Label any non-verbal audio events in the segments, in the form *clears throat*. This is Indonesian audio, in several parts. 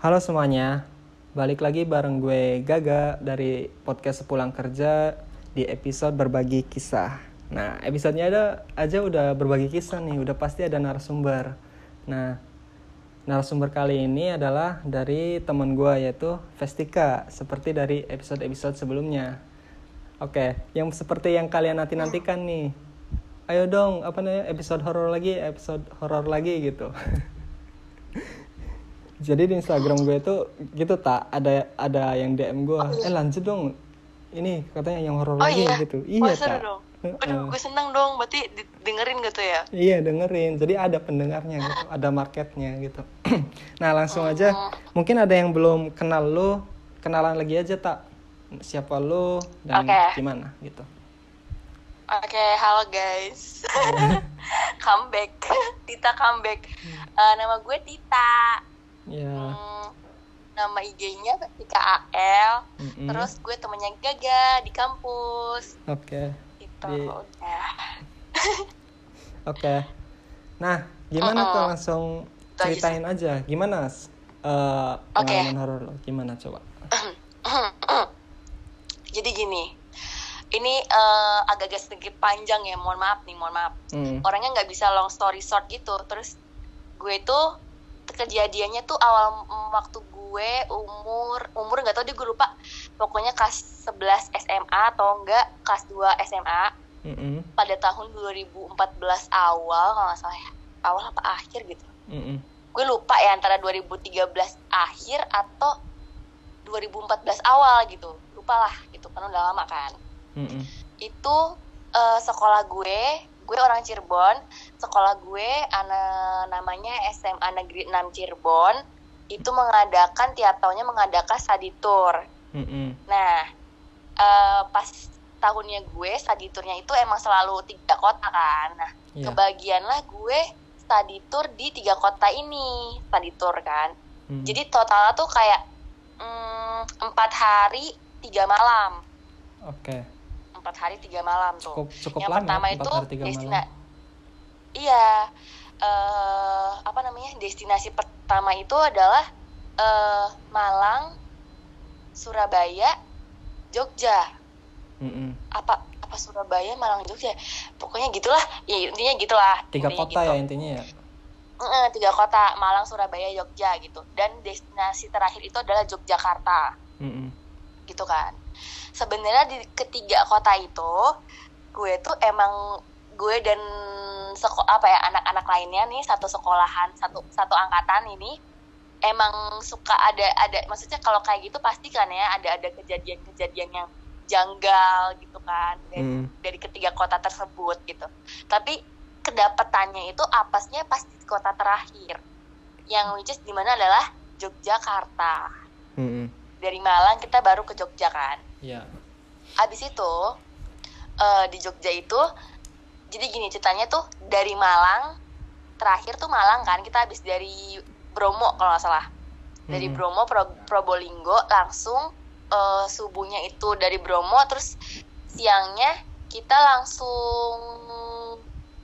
Halo semuanya, balik lagi bareng gue Gaga dari podcast Sepulang Kerja di episode berbagi kisah. Nah, episodenya ada aja udah berbagi kisah nih, udah pasti ada narasumber. Nah, narasumber kali ini adalah dari teman gue yaitu Vestika, seperti dari episode-episode sebelumnya. Oke, yang seperti yang kalian nanti-nantikan nih. Ayo dong, apa namanya, episode horor lagi, episode horor lagi gitu. *laughs* Jadi di Instagram gue itu gitu tak ada ada yang DM gue, eh lanjut dong. Ini katanya yang horor Oh lagi iya? gitu. Wah, Iya tak. dong. Aduh, gue seneng dong. Berarti dengerin gitu ya? Iya dengerin, jadi ada pendengarnya gitu, ada marketnya gitu. *clears throat* nah langsung aja, mungkin ada yang belum kenal lo, kenalan lagi aja tak siapa lo dan Oke. gimana gitu. Oke, halo guys. *laughs* comeback. Tita comeback. Eh, nama gue Tita. Ya, Hmm, nama IG-nya Tika AL. mm-mm. Terus gue temennya Gaga di kampus. oke, Gitu. Di- Udah. *laughs* oke. Nah, gimana tuh langsung Itu aja ceritain aja, gimana Oke. pengalaman horor lo? Gimana coba? *clears throat* Jadi gini. Ini eh, agak-agak sedikit panjang ya. Mohon maaf nih, mohon maaf. Hmm. orangnya nggak bisa long story short gitu terus gue tuh kejadiannya tuh awal mm, waktu gue umur umur nggak tahu deh gue lupa. Pokoknya kelas 11 SMA atau enggak kelas 2 SMA Mm-mm. pada tahun 2014 awal kalau nggak salah ya. Awal apa akhir gitu. Mm-mm. gue lupa ya antara 2013 akhir atau 2014 awal gitu. Lupa lah gitu. Kan udah lama kan. Mm-mm. itu eh, sekolah gue gue orang Cirebon sekolah gue ana, namanya SMA Negeri 6 Cirebon itu mengadakan tiap tahunnya mengadakan study tour Mm-mm. nah eh, pas tahunnya gue study tournya itu emang selalu tiga kota kan nah Iya. kebagianlah gue study tour di tiga kota ini study tour kan Mm. jadi totalnya tuh kayak mm, empat hari tiga malam Oke, empat hari tiga malam tuh cukup cukup yang lama. pertama empat itu hari, tiga destina malam. iya eh apa namanya destinasi pertama itu adalah eh Malang Surabaya Jogja Mm-mm. apa apa Surabaya Malang Jogja pokoknya gitulah ya intinya gitulah Tiga intinya kota gitu. ya intinya ya. Tiga kota Malang Surabaya Jogja gitu dan destinasi terakhir itu adalah Yogyakarta Mm-mm. gitu kan sebenarnya di ketiga kota itu gue tuh emang gue dan seko apa ya anak-anak lainnya nih satu sekolahan satu satu angkatan ini emang suka ada ada maksudnya kalau kayak gitu pasti kan ya ada ada kejadian-kejadian yang janggal gitu kan dari, Mm. dari ketiga kota tersebut gitu tapi kedapetannya itu apesnya pas di kota terakhir yang which is di mana adalah Yogyakarta Mm-mm. dari Malang kita baru ke Jogja kan. Ya. Abis itu eh, di Jogja itu jadi gini ceritanya tuh dari Malang terakhir tuh Malang kan kita habis dari Bromo kalau nggak salah. Dari Mm. Bromo Pro- Probolinggo langsung eh, subuhnya itu dari Bromo terus siangnya kita langsung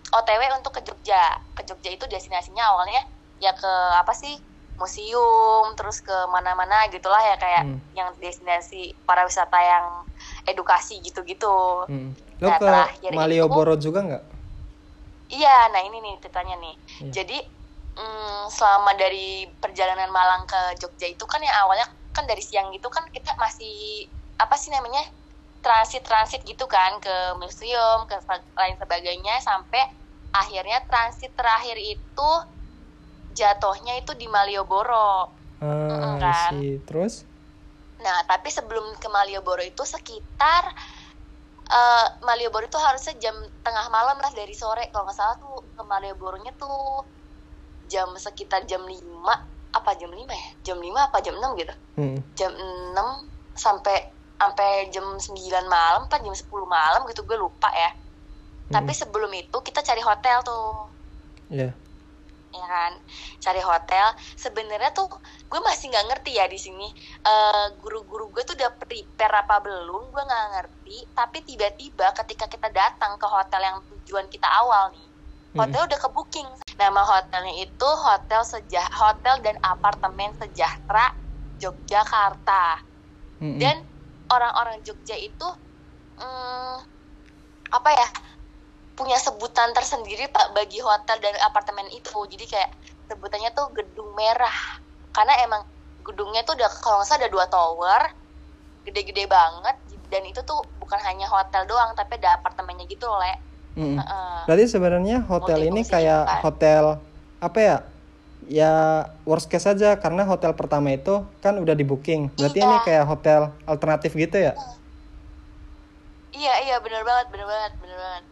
OTW untuk ke Jogja. Ke Jogja itu destinasinya awalnya ya ke apa sih? Museum, terus ke mana-mana gitulah ya kayak Hmm. yang destinasi para wisata yang edukasi gitu-gitu. Mm. Lo Nah, ke terakhir itu- Malioboro juga nggak? Iya, nah ini nih ceritanya nih. Iya. Jadi mm, selama dari perjalanan Malang ke Jogja itu kan yang awalnya kan dari siang gitu kan kita masih apa sih namanya transit-transit gitu kan ke museum ke lain sebagainya sampai akhirnya transit terakhir itu jatuhnya itu di Malioboro. Ah, kan. see. Terus? Nah, tapi sebelum ke Malioboro itu sekitar eh Malioboro itu harusnya jam tengah malam lah dari sore kalau nggak salah tuh ke Malioboronya tuh jam sekitar jam 5 apa jam 5 ya? Jam 5 apa jam 6 gitu. Mm. Jam 6 sampai sampai jam 9 malam apa jam 10 malam gitu gue lupa ya. Tapi sebelum itu kita cari hotel tuh Ya. Ya kan cari hotel. Sebenarnya tuh gue masih nggak ngerti ya di sini. Eh, guru-guru gue tuh udah prepare apa belum gue nggak ngerti. Tapi tiba-tiba ketika kita datang ke hotel yang tujuan kita awal nih hotel udah ke booking nama hotelnya itu hotel sejah hotel dan apartemen sejahtera Yogyakarta. Mm-mm. dan orang-orang Jogja itu hmm, apa ya punya sebutan tersendiri pak bagi hotel dan apartemen itu jadi kayak sebutannya tuh gedung merah karena emang gedungnya tuh udah kalau nggak salah ada dua tower gede-gede banget dan itu tuh bukan hanya hotel doang tapi ada apartemennya gitu loh le Mm-mm. Heeh. Berarti sebenarnya hotel ini kayak kan? hotel apa ya? Ya worst case saja karena hotel pertama itu kan udah di booking. Berarti Iya. ini kayak hotel alternatif gitu ya? iya iya bener banget bener banget bener banget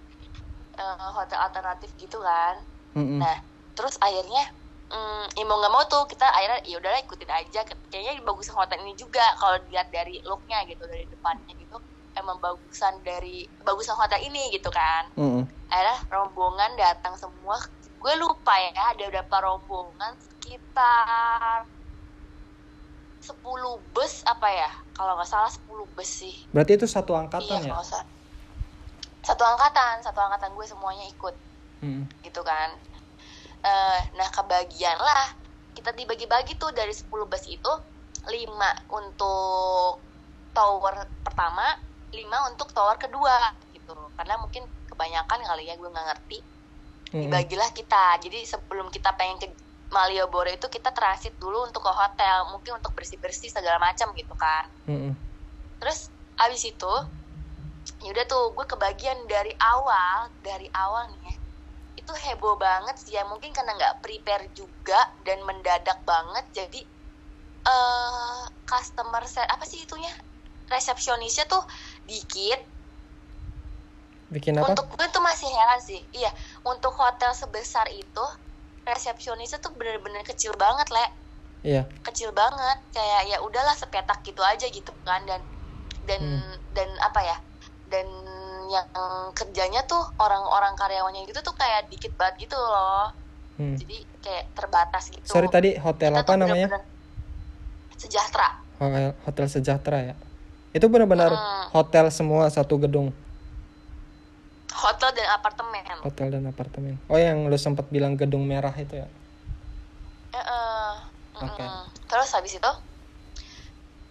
Eh, hotel alternatif gitu kan Mm-mm. Nah, terus akhirnya hmm, ya mau nggak mau tuh kita akhirnya ya udahlah ikutin aja. Kayaknya bagus hotel ini juga kalau dilihat dari looknya gitu dari depannya gitu emang bagusan dari bagusan hotel ini gitu kan. Mm-mm. Akhirnya rombongan datang semua. Gue lupa ya ada berapa rombongan sekitar 10 bus apa ya? Kalau nggak salah 10 bus sih. Berarti itu satu Iya, angkatan ya? Satu angkatan, satu angkatan gue semuanya ikut Mm. gitu kan Eh, nah kebagian lah kita dibagi-bagi tuh dari 10 bus itu 5 untuk tower pertama 5 untuk tower kedua gitu karena mungkin kebanyakan kali ya gue nggak ngerti Mm-mm. dibagilah kita jadi sebelum kita pengen ke Malioboro itu kita transit dulu untuk ke hotel mungkin untuk bersih-bersih segala macam gitu kan Mm-mm. terus abis itu yaudah tuh gue kebagian dari awal dari awal nih ya itu heboh banget sih ya mungkin karena nggak prepare juga dan mendadak banget jadi eh customer set apa sih itunya resepsionisnya tuh dikit Bikin apa? untuk gue tuh masih heran sih iya untuk hotel sebesar itu resepsionisnya tuh bener-bener kecil banget le Iya. kecil banget kayak ya udahlah sepetak gitu aja gitu kan dan dan Hmm. dan apa ya dan yang kerjanya tuh orang-orang karyawannya gitu tuh kayak dikit banget gitu loh Hmm. jadi kayak terbatas gitu Sorry tadi hotel Kita apa namanya? bener-bener sejahtera Hotel, hotel Sejahtera ya. Itu benar-benar Mm. hotel semua satu gedung, hotel dan apartemen hotel dan apartemen. Oh yang lu sempat bilang gedung merah itu ya? Eh, eh, Oke. mm-mm. terus habis itu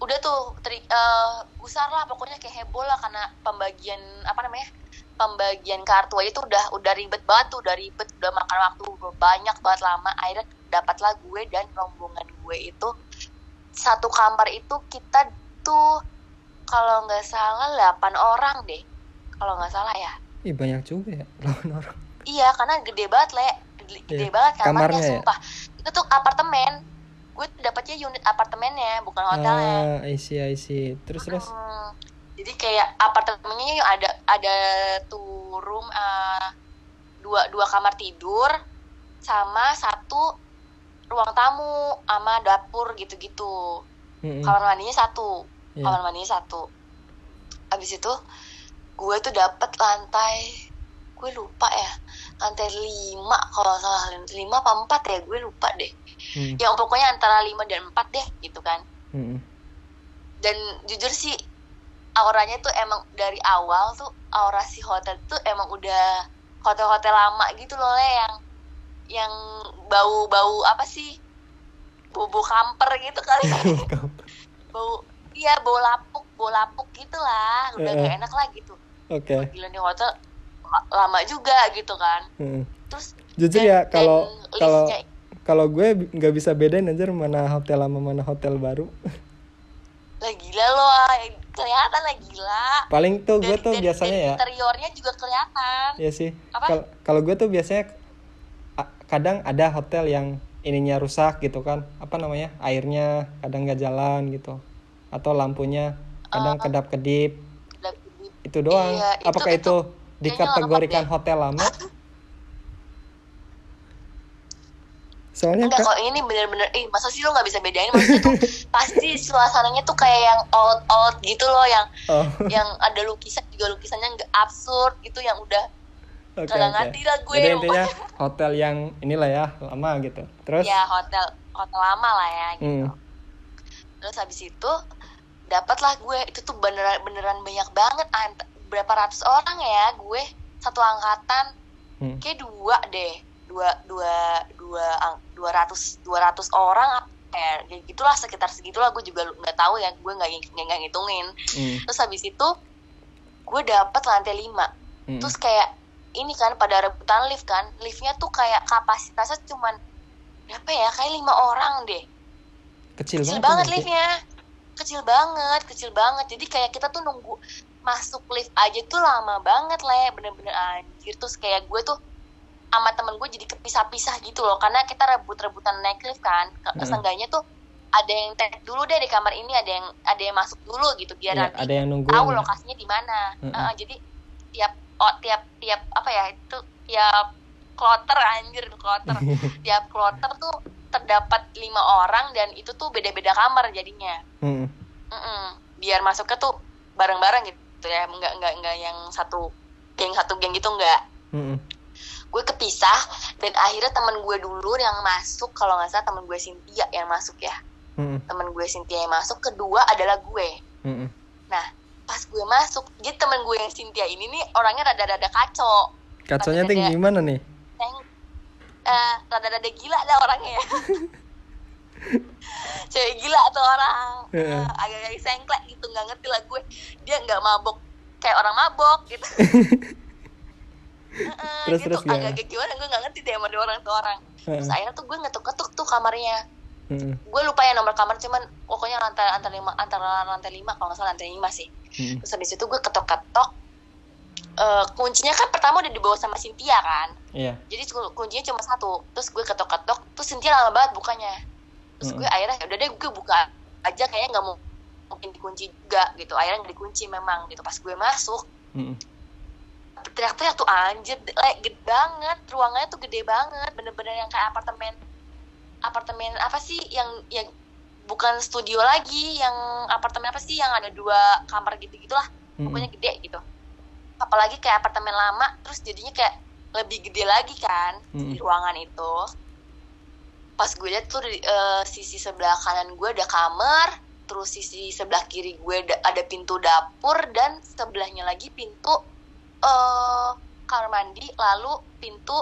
udah tuh teri, eh, gusar lah pokoknya kayak heboh lah karena pembagian apa namanya pembagian kartu aja tuh udah udah ribet banget tuh udah ribet udah makan waktu banyak banget lama akhirnya dapatlah gue dan rombongan gue itu satu kamar itu kita tuh kalau nggak salah 8 orang deh kalau nggak salah ya Ih banyak juga ya *laughs* lawan orang. Iya, karena gede banget, Le. Gede, Iya. banget kamarnya, Kamarnya ya? sumpah. Itu tuh apartemen. Gue dapetnya unit apartemennya, bukan hotelnya. Ah, I see, I see. Terus terus. Hmm, jadi kayak apartemennya yang ada ada tuh room eh, dua dua kamar tidur sama satu ruang tamu sama dapur gitu-gitu. Mm-mm. Kamar mandinya satu. Iya. Kamar mandinya satu. Abis itu gue tuh dapet lantai gue lupa ya lantai lima kalau salah lima apa empat ya gue lupa deh Mm. yang pokoknya antara lima dan empat deh gitu kan Mm-mm. dan jujur sih auranya tuh emang dari awal tuh aura si hotel tuh emang udah hotel-hotel lama gitu loh Le yang yang bau-bau apa sih bau-bau kamper gitu kali *laughs* bau iya bau lapuk bau lapuk gitu lah udah gak enak lah gitu Oke. gila nih hotel la- lama juga gitu kan Mm. terus Jujur dan- ya kalau kalau liftnya- kalau gue nggak bisa bedain anjir mana hotel lama mana hotel baru. lah gila lo kelihatan lah gila Paling tuh gue tuh dari- biasanya dari ya. interiornya juga kelihatan Ya sih. Kalau gue tuh biasanya kadang ada hotel yang ininya rusak gitu kan. Apa namanya? Airnya kadang nggak jalan gitu. Atau lampunya kadang kedap-kedip. Lebih- Itu doang. Iya, itu- Apakah itu, itu dikategorikan hotel lama? *laughs* Soalnya Enggak kok ini bener-bener eh masa sih lo nggak bisa bedain? Maksudnya tuh pasti suasananya tuh kayak yang old old gitu loh yang oh, yang ada lukisan juga lukisannya nggak absurd gitu yang udah kagak oke. ngerti lah gue. Jadi intinya hotel yang inilah ya lama gitu. Terus? Ya hotel hotel lama lah ya gitu. Hmm, terus habis itu dapatlah gue itu tuh beneran beneran banyak banget berapa ratus orang ya gue satu angkatan. Hmm. kayak dua deh dua dua dua dua ratus dua ratus orang ya kayak gitulah sekitar segitulah gue juga nggak tahu ya gue nggak ng- nggak ngitungin. Hmm. terus habis itu gue dapet lantai lima. Hmm. terus kayak ini kan pada rebutan lift kan liftnya tuh kayak kapasitasnya cuman berapa ya kayak lima orang deh. Kecil, kecil banget, banget liftnya. Kecil banget kecil banget. Jadi kayak kita tuh nunggu masuk lift aja tuh lama banget lah bener-bener anjir. Terus kayak gue tuh sama temen gue jadi kepisah-pisah gitu loh karena kita rebut-rebutan naik lift kan Ke- Mm-mm. seenggaknya tuh ada yang tek dulu deh di kamar ini ada yang ada yang masuk dulu gitu biar Ya, nanti ada yang nunggu tahu lokasinya di mana Mm-mm. Heeh, jadi tiap oh, tiap tiap apa ya itu tiap kloter anjir kloter *laughs* tiap kloter tuh terdapat lima orang dan itu tuh beda-beda kamar jadinya Hmm. Mm-mm. biar masuknya tuh bareng-bareng gitu ya nggak nggak nggak yang satu geng satu geng gitu nggak Hmm. Gue kepisah dan akhirnya teman gue dulu yang masuk kalau nggak salah teman gue Cynthia yang masuk ya Hmm. teman gue Cynthia yang masuk kedua adalah gue Hmm. nah pas gue masuk jadi teman gue yang Cynthia ini nih orangnya rada-rada kacau Kaconya Rada-rada- gimana nih? Seng, eh, rada-rada gila dah orangnya ya *laughs* cewek gila tuh orang Heeh. Eh, agak-agak sengklek gitu nggak ngerti lah gue dia nggak mabok kayak orang mabok gitu *laughs* Heeh, Terus- dia terus gimana? agak-agak gimana gue nggak ngerti deh sama orang tuh orang terus akhirnya tuh gue ngetuk-ketuk tuh kamarnya Hmm. gue lupa ya nomor kamar cuman pokoknya lantai lantai lima antara lantai lima kalau nggak salah lantai lima sih Hmm. terus habis itu gue ketok-ketok Eh, kuncinya kan pertama udah dibawa sama Cynthia kan Iya. jadi ku- kuncinya cuma satu terus gue ketok-ketok terus Cynthia lama banget bukanya terus gue Mm-mm. akhirnya "Ya udah deh gue buka aja kayaknya nggak mau mungkin dikunci juga gitu akhirnya nggak dikunci memang gitu pas gue masuk Hmm. Teriak-teriak tuh anjir like, gede banget ruangannya tuh gede banget bener-bener yang kayak apartemen apartemen apa sih yang yang bukan studio lagi yang apartemen apa sih yang ada dua kamar gitu gitulah Hmm. pokoknya gede gitu apalagi kayak apartemen lama terus jadinya kayak lebih gede lagi kan Mm. di ruangan itu pas gue liat tuh di eh, sisi sebelah kanan gue ada kamar terus sisi sebelah kiri gue ada pintu dapur dan sebelahnya lagi pintu eh kamar mandi lalu pintu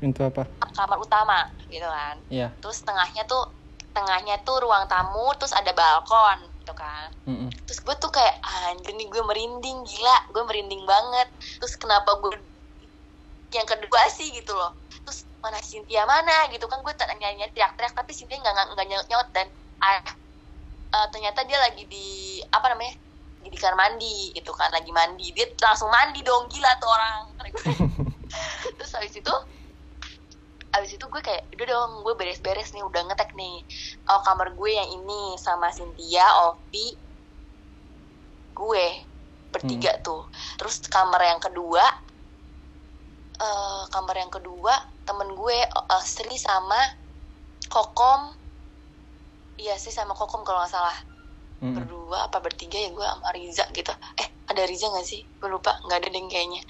Pintu apa? kamar utama gitu kan Iya. terus tengahnya tuh tengahnya tuh ruang tamu terus ada balkon gitu kan Hmm. terus gue tuh kayak anjir nih gue merinding gila gue merinding banget terus kenapa gue yang kedua sih gitu loh terus mana Cynthia mana gitu kan gue tanya teriak-teriak tapi Cynthia nggak nggak- nyaut dan ah, eh, ternyata dia lagi di apa namanya di kamar mandi gitu kan lagi mandi. Dia langsung mandi dong gila tuh orang. *laughs* Terus habis itu habis itu gue kayak udah dong gue beres-beres nih udah ngetek nih. Oh kamar gue yang ini sama Cynthia Ovi gue bertiga tuh. Terus kamar yang kedua eh kamar yang kedua temen gue eh, Sri sama Kokom. Iya sih sama Kokom kalau nggak salah Hmm. berdua apa bertiga ya gue sama Riza gitu. Eh ada Riza nggak sih? Gue lupa nggak ada deh kayaknya.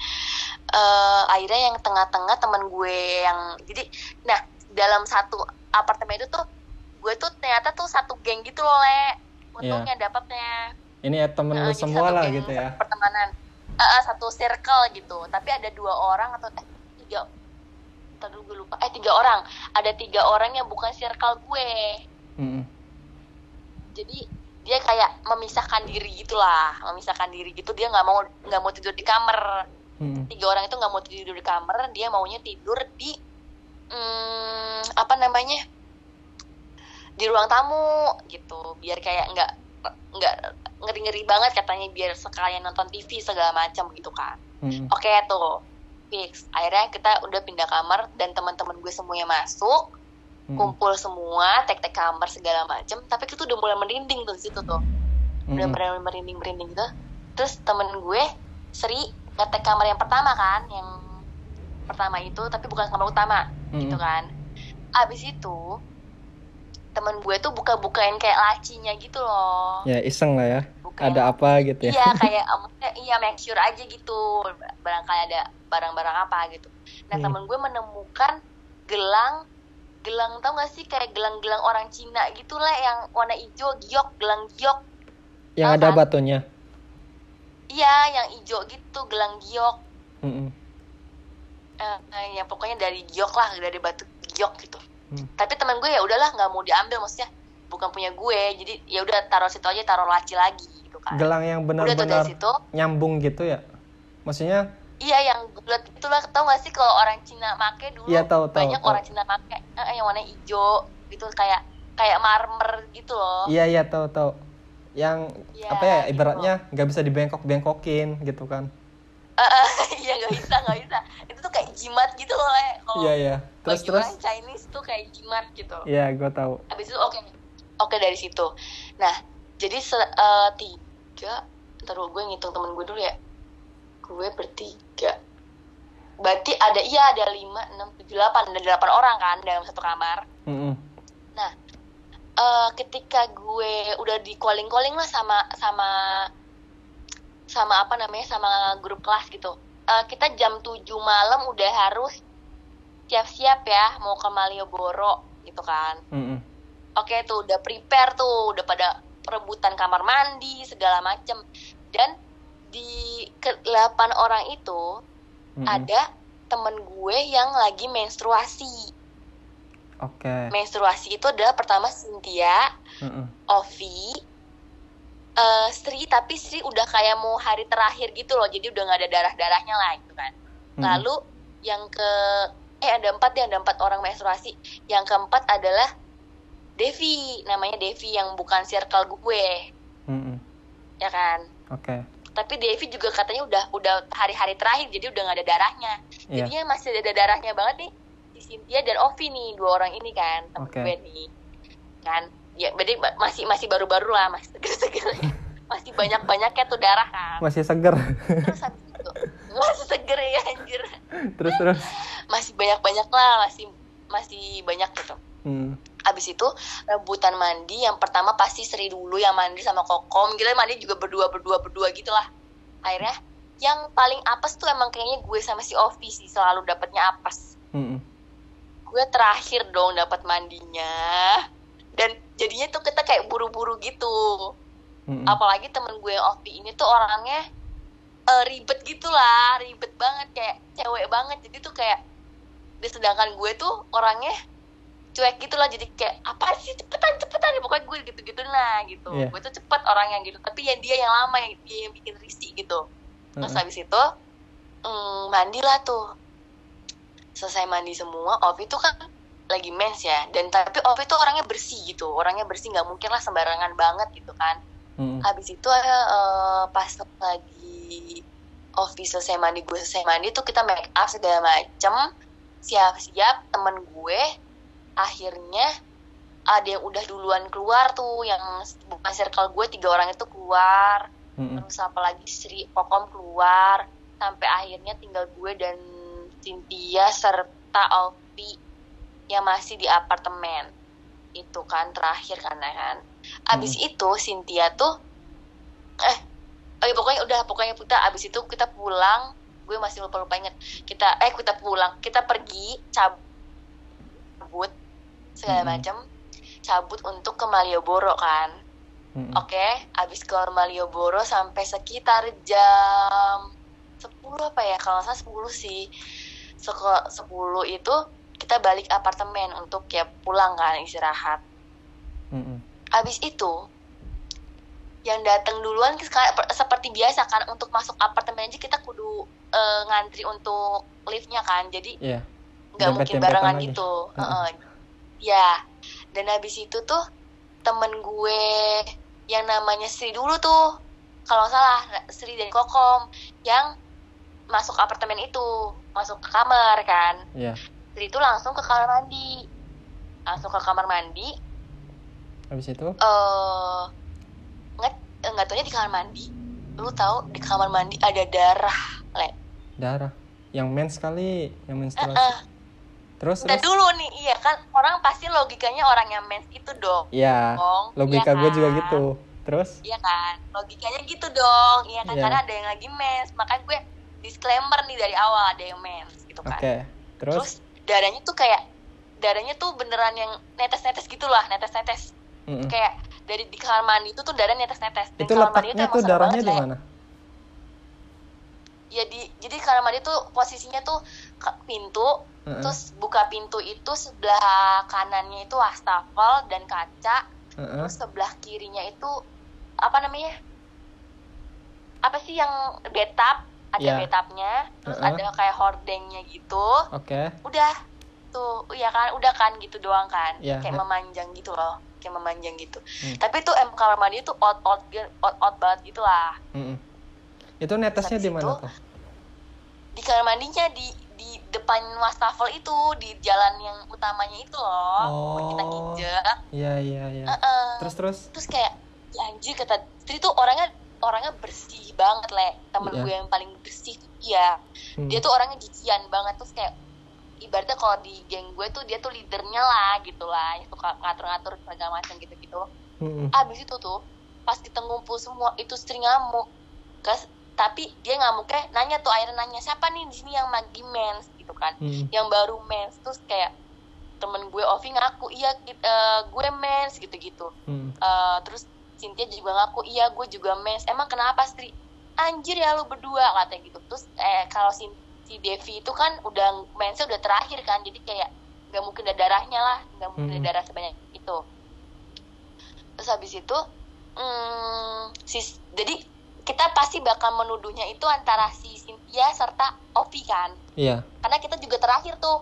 Eh akhirnya yang tengah-tengah teman gue yang jadi nah dalam satu apartemen itu tuh gue tuh ternyata tuh satu geng gitu loh le. Untungnya dapatnya. Ini ya temen lu jadi semua lah gitu ya. pertemanan. Eh, eh, satu circle gitu. Tapi ada dua orang atau eh, tiga. Dulu gue lupa. Eh tiga orang. Ada tiga orang yang bukan circle gue. Hmm. jadi dia kayak memisahkan diri gitulah memisahkan diri gitu. Dia nggak mau nggak mau tidur di kamar. Hmm. tiga orang itu nggak mau tidur di kamar dia maunya tidur di hmm, apa namanya di ruang tamu gitu. Biar kayak nggak nggak ngeri ngeri banget katanya biar sekalian nonton TV segala macam gitu kan. Hmm. oke tuh fix. Akhirnya kita udah pindah kamar dan teman-teman gue semuanya masuk Hmm. kumpul semua tek-tek kamar segala macam tapi itu udah mulai merinding tuh di situ tuh udah mulai merinding merinding gitu terus temen gue Sri ngetek kamar yang pertama kan yang pertama itu tapi bukan kamar utama Hmm. gitu kan abis itu temen gue tuh buka-bukain kayak lacinya gitu loh Ya iseng lah ya. Bukain Ada apa gitu ya. iya *laughs* kayak iya make sure aja gitu barangkali ada barang-barang apa gitu nah Hmm. temen gue menemukan gelang gelang tau gak sih kayak gelang-gelang orang Cina gitu lah yang warna hijau giok gelang giok Yang Tahu ada kan? batunya. iya yang ijo gitu gelang giok Mm-mm. Eh, eh, ya pokoknya dari giok lah dari batu giok gitu Hmm. tapi teman gue ya udahlah nggak mau diambil maksudnya bukan punya gue jadi ya udah taruh situ aja taruh laci lagi gitu kan gelang yang benar-benar nyambung gitu ya maksudnya iya yang bulat itulah tau gak sih kalau orang Cina make dulu Iya, tahu, tahu, banyak tahu. orang Cina make. Eh, yang warna hijau gitu kayak kayak marmer gitu loh. Iya iya tahu tahu yang Iya, apa ya gitu. ibaratnya nggak bisa dibengkok-bengkokin gitu kan. Eh, *laughs* iya nggak bisa nggak bisa. Itu tuh kayak jimat gitu loh le kalau iya iya. Terus bagi terus? orang Chinese tuh kayak jimat gitu. Iya gue tahu habis itu oke oke dari situ. Nah jadi eh, tiga dulu gue ngitung temen gue dulu ya gue bertiga berarti ada iya ada lima enam tujuh delapan ada delapan orang kan dalam satu kamar Mm-mm. nah eh, ketika gue udah di calling calling lah sama sama sama apa namanya sama grup kelas gitu Eh, kita jam 7 malam udah harus siap-siap ya mau ke Malioboro gitu kan Mm-mm. Oke tuh udah prepare tuh, udah pada perebutan kamar mandi segala macem. Dan di ke 8 orang itu Mm-mm. ada temen gue yang lagi menstruasi. oke Menstruasi itu adalah pertama Cynthia, Mm-mm. Ovi, eh, Sri tapi Sri udah kayak mau hari terakhir gitu loh, jadi udah nggak ada darah darahnya lah gitu kan. Mm-mm. Lalu yang ke eh ada empat ya ada empat orang menstruasi. Yang keempat adalah Devi, namanya Devi yang bukan circle gue, Mm-mm. ya kan. oke Tapi Devi juga katanya udah udah hari-hari terakhir, jadi udah nggak ada darahnya. Iya. Jadinya masih ada darahnya banget nih si Cynthia dan Ovi nih dua orang ini kan temen Oke. gue nih, kan. Ya berarti masih masih baru-baru lah, masih *laughs* seger-seger. masih banyak-banyaknya tuh darah kan. masih seger Terus habis itu masih seger ya anjir. terus terus masih banyak banyak lah masih masih banyak gitu Hmm. abis itu rebutan mandi yang pertama pasti Sri dulu yang mandi sama Kokom kita mandi juga berdua berdua berdua gitulah akhirnya yang paling apes tuh emang kayaknya gue sama si Ovi sih selalu dapatnya apes Mm-mm. gue terakhir dong dapat mandinya dan jadinya tuh kita kayak buru-buru gitu Mm-mm. apalagi temen gue yang Ovi ini tuh orangnya eh, ribet gitu lah ribet banget kayak cewek banget jadi tuh kayak sedangkan gue tuh orangnya cuek gitu lah jadi kayak apa sih cepetan cepetan pokoknya gue gitu gitu lah gitu Iya. gue tuh cepet orangnya gitu tapi yang dia yang lama yang dia yang bikin risih gitu terus Mm-mm. habis itu mm, mandilah tuh selesai mandi semua Ovi tuh kan lagi mens ya dan tapi Ovi tuh orangnya bersih gitu orangnya bersih nggak mungkin lah sembarangan banget gitu kan Mm-mm. habis itu eh, pas lagi Ovi selesai mandi gue selesai mandi tuh kita make up segala macem siap-siap temen gue akhirnya ada yang udah duluan keluar tuh yang bukan circle gue tiga orang itu keluar. Mm-mm. terus apalagi Sri Kokom keluar. Sampai akhirnya tinggal gue dan Cynthia serta Ovi yang masih di apartemen. Itu kan terakhir kan ya kan? Abis itu Cynthia tuh eh oh iya, pokoknya udah pokoknya kita abis itu kita pulang gue masih lupa lupa inget kita eh kita pulang. Kita pergi cabut segala Mm-mm. macam cabut untuk ke Malioboro kan Mm-mm. Oke, abis ke Malioboro sampai sekitar jam 10 apa ya? Kalau nggak salah 10 sih. Seko- 10 itu kita balik apartemen untuk ya pulang kan istirahat. Mm-mm. Abis itu yang datang duluan seperti biasa kan untuk masuk apartemen aja kita kudu eh, ngantri untuk liftnya kan. Jadi Iya. nggak mungkin Dempet-dempetan barengan aja. gitu. Heeh. Ya, dan habis itu tuh temen gue yang namanya Sri dulu tuh, kalau salah Sri dan Kokom yang masuk apartemen itu, masuk ke kamar kan. Iya. Sri itu langsung ke kamar mandi, langsung ke kamar mandi. Habis itu? Eh, nggak nggak taunya di kamar mandi. Lu tahu di kamar mandi ada darah, le. Darah. Yang mens kali, yang menstruasi. Heeh. Terus Ntar terus? dulu nih, iya kan orang pasti logikanya orang yang mens itu dong. Iya. dong, Logika iya gue juga kan? gitu. Terus? Iya kan, logikanya gitu dong, iya kan Iya. karena ada yang lagi mens, makanya gue disclaimer nih dari awal ada yang mens gitu Oke. kan. Terus? Terus darahnya tuh kayak darahnya tuh beneran yang netes-netes gitulah, netes-netes. Mm-mm. Kayak dari di kamar mandi itu tuh darah netes-netes. Dan Itu letaknya emang tuh darahnya di mana? ya di jadi kamar mandi tuh posisinya tuh ke- pintu Terus buka pintu itu sebelah kanannya itu wastafel dan kaca Heeh. terus sebelah kirinya itu apa namanya apa sih yang betap ada Ya. betapnya terus Heeh. ada kayak hordengnya gitu Oke. udah tuh iya kan udah kan gitu doang kan Ya. kayak memanjang gitu loh kayak memanjang gitu Hmm. tapi tuh em kamar mandi tuh out out out out banget gitu lah Mm-mm. Itu netesnya di mana itu, tuh? di kamar mandinya di di depan wastafel itu di jalan yang utamanya itu loh Oh. kita injek Iya iya iya. Heeh. Terus terus. terus kayak ya anjir kata Tri tuh orangnya orangnya bersih banget le temen Iya. gue yang paling bersih tuh dia Hmm. dia tuh orangnya jijian banget terus kayak ibaratnya kalau di geng gue tuh dia tuh leadernya lah gitu lah yang suka ngatur-ngatur segala macam gitu-gitu Mm-mm. abis itu tuh pas kita ngumpul semua itu sering ngamuk Gas, tapi dia ngamuknya nanya tuh akhirnya nanya siapa nih di sini yang lagi mens gitu kan. Mm. yang baru mens terus kayak temen gue Ovi ngaku iya eh, gue mens gitu-gitu. Mm. Eh, terus Cynthia juga ngaku iya gue juga mens. Emang kenapa Stri anjir ya lu berdua katanya gitu. Terus eh kalau si, si Devi itu kan udah mensnya udah terakhir kan jadi kayak nggak mungkin ada darahnya lah nggak mungkin ada Hmm. darah sebanyak itu. Terus habis itu hmm, sis jadi kita pasti bakal menuduhnya itu antara si Cynthia serta Ovi kan Iya. karena kita juga terakhir tuh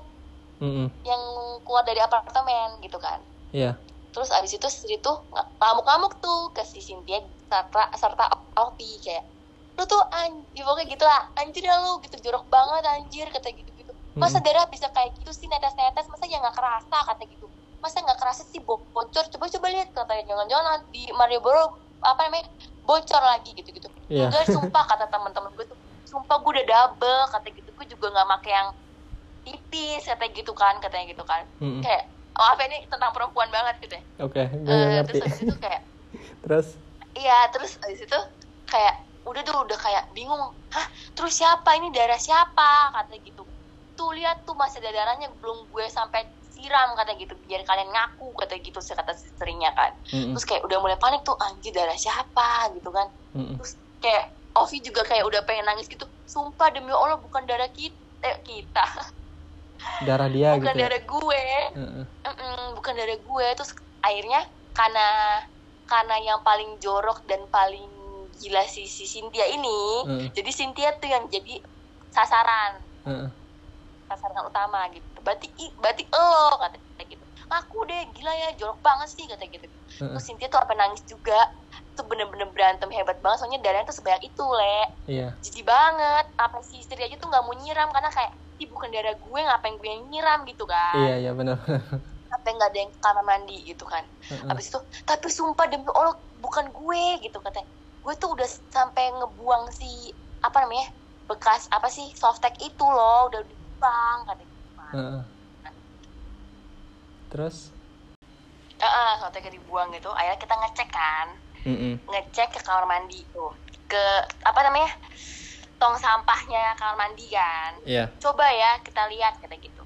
Mm-mm. yang keluar dari apartemen gitu kan Iya. terus abis itu Sri tuh ng- ngamuk-ngamuk tuh ke si Cynthia serta serta Ovi kayak lu tuh anjir pokoknya gitu lah anjir ya lu gitu jorok banget anjir kata gitu gitu masa Mm-mm. darah bisa kayak gitu sih netes-netes masa ya nggak kerasa kata gitu masa nggak kerasa sih bo- bocor coba coba lihat katanya jangan-jangan di Malioboro apa namanya bocor lagi gitu gitu Iya. enggak sumpah kata teman-teman gue tuh sumpah gue udah double kata gitu. Gue juga nggak pakai yang tipis kata gitu kan katanya gitu kan. Mm-mm. kayak maaf ya, ini tentang perempuan banget gitu ya. Oke, gue Eh, nggak ngerti. terus itu kayak *laughs* Terus? iya terus habis itu kayak udah tuh udah kayak bingung. Hah terus siapa? Ini darah siapa? kata gitu. Tuh lihat tuh masih ada darahnya belum gue sampai siram kata gitu. Biar kalian ngaku kata gitu sih kata istrinya kan. Mm-mm. terus kayak udah mulai panik tuh anjir darah siapa? gitu kan. Mm-mm. terus kayak Ovi juga kayak udah pengen nangis gitu. Sumpah demi Allah bukan darah kita eh, kita. Darah dia bukan gitu ya. darah gue. Heeh. Mm-mm, bukan dari gue. Terus akhirnya karena karena yang paling jorok dan paling gila si, si Cynthia ini Heeh. jadi Cynthia tuh yang jadi sasaran. Sasaran utama gitu. Berarti berarti lo kata gitu. Aku deh gila ya jorok banget sih kata gitu. Terus Cynthia tuh apa nangis juga tuh bener-bener berantem hebat banget soalnya darahnya tuh sebanyak itu le Iya. jadi banget apa si istri aja tuh nggak mau nyiram karena kayak ih bukan darah gue ngapain gue yang nyiram gitu kan Iya, iya benar. sampai *laughs* nggak ada yang kamar mandi gitu kan. Habis itu, tapi sumpah demi Allah bukan gue gitu katanya. Gue tuh udah sampai ngebuang si apa namanya bekas apa sih softtek itu loh udah dibuang katanya. Terus? Heeh, softteknya dibuang gitu. Akhirnya kita ngecek kan, Mm-mm. ngecek ke kamar mandi tuh, ke apa namanya tong sampahnya kamar mandi kan. Iya. Coba ya kita lihat kata gitu.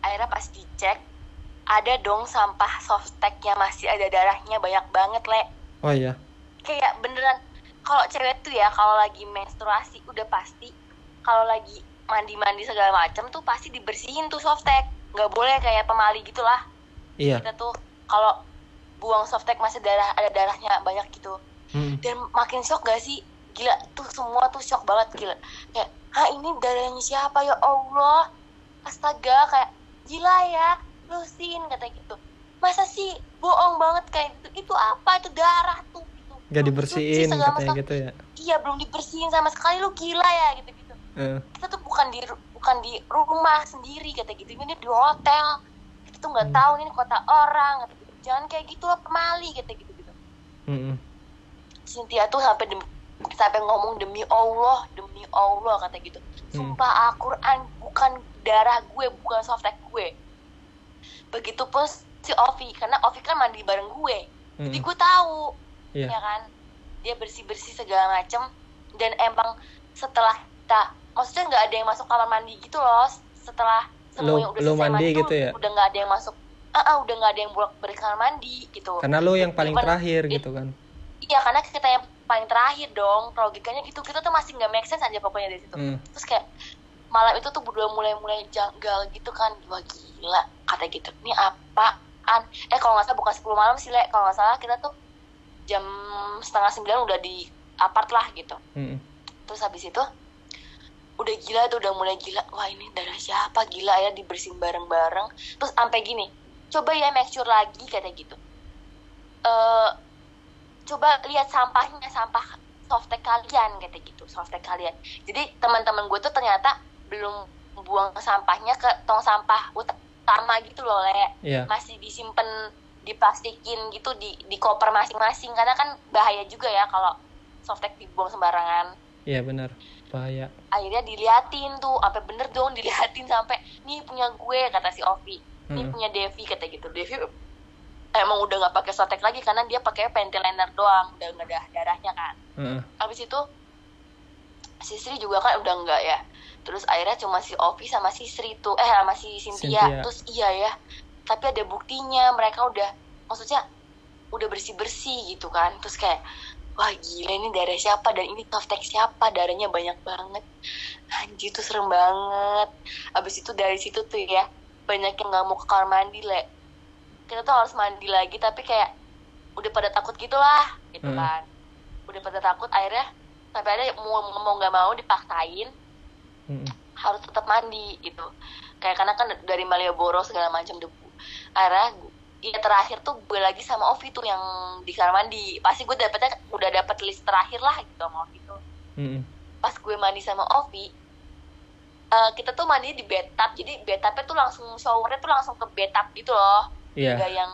Akhirnya pas dicek ada dong sampah softtek yang masih ada darahnya banyak banget le. Oh iya. kayak beneran kalau cewek tuh ya kalau lagi menstruasi udah pasti kalau lagi mandi-mandi segala macam tuh pasti dibersihin tuh softtek nggak boleh kayak pemali gitulah Iya. kita tuh kalau buang softtek masih darah ada darahnya banyak gitu. Mm. dan makin shock gak sih? Gila tuh semua tuh shock banget gila. Kayak ah ini darahnya siapa? Ya Allah astaga kayak gila ya lusin kata gitu. Masa sih bohong banget kayak gitu? Itu apa? Itu darah tuh gitu. Gak dibersihin segala katanya macam. gitu ya. iya belum dibersihin sama sekali. Lu gila ya gitu gitu Heeh. kita tuh bukan di bukan di rumah sendiri kata gitu. Ini di hotel. Kita tuh nggak Hmm. tahu ini kota orang kata gitu jangan kayak gitu lah pemali kata gitu gitu Mm-mm. Cynthia tuh sampai sampai ngomong demi Allah demi Allah kata gitu Hmm. sumpah Al-Quran bukan darah gue bukan softtek gue begitupun si Ovi karena Ovi kan mandi bareng gue jadi Mm-mm. gue tahu Iya. ya kan dia bersih bersih segala macem dan emang setelah kita maksudnya nggak ada yang masuk kamar mandi gitu loh setelah semua Lu- yang udah selesai mandi mandi, gitu tuh ya? udah nggak ada yang masuk ah ah, udah nggak ada yang bolak balik kamar mandi gitu. Karena lu yang paling Cuman terakhir it- gitu kan. iya karena kita yang paling terakhir dong logikanya gitu. Kita tuh masih nggak make sense aja pokoknya dari situ. Hmm. terus kayak malam itu tuh berdua mulai-mulai janggal gitu kan. Wah gila kata gitu. Ini apaan? Eh kalau nggak salah bukan 10 malam sih le. Kalau nggak salah kita tuh jam setengah sembilan udah di apart lah gitu. Mm-mm. terus habis itu udah gila tuh udah mulai gila. Wah ini darah siapa? Gila ya dibersihin bareng-bareng. Terus sampai gini coba ya make sure lagi kata gitu eh coba lihat sampahnya sampah softtek kalian kata gitu softtek kalian jadi teman-teman gue tuh ternyata belum buang sampahnya ke tong sampah utama gitu loh le Iya. masih disimpan diplastikin gitu di di koper masing-masing karena kan bahaya juga ya kalau softtek dibuang sembarangan Iya benar. Bahaya. akhirnya diliatin tuh sampai bener dong diliatin sampai nih punya gue kata si Ovi Hmm. punya Devi kata gitu. Devi emang udah nggak pakai sotek lagi karena dia pakai panty liner doang udah nggak ada darahnya kan. Heeh. habis itu si Sri juga kan udah enggak ya. Terus akhirnya cuma si Ovi sama si Sri tuh eh sama si Cynthia, Cynthia. terus iya ya tapi ada buktinya mereka udah maksudnya udah bersih bersih gitu kan. Terus kayak wah gila ini darah siapa? Dan ini softtek siapa? Darahnya banyak banget. Anjir tuh serem banget. Abis itu dari situ tuh ya banyak yang nggak mau ke kamar mandi le kita tuh harus mandi lagi tapi kayak udah pada takut gitu lah gitu Hmm. kan udah pada takut akhirnya sampai ada mau mau nggak mau dipaksain Mm-mm. harus tetap mandi gitu kayak karena kan dari Malioboro segala macam debu akhirnya ya terakhir tuh gue lagi sama Ovi tuh yang di kamar mandi pasti gue dapetnya udah dapet list terakhir lah gitu sama Ovi tuh Mm-mm. pas gue mandi sama Ovi eh, kita tuh mandi di bathtub jadi bathtubnya tuh langsung showernya tuh langsung ke bathtub gitu loh Iya. nggak yang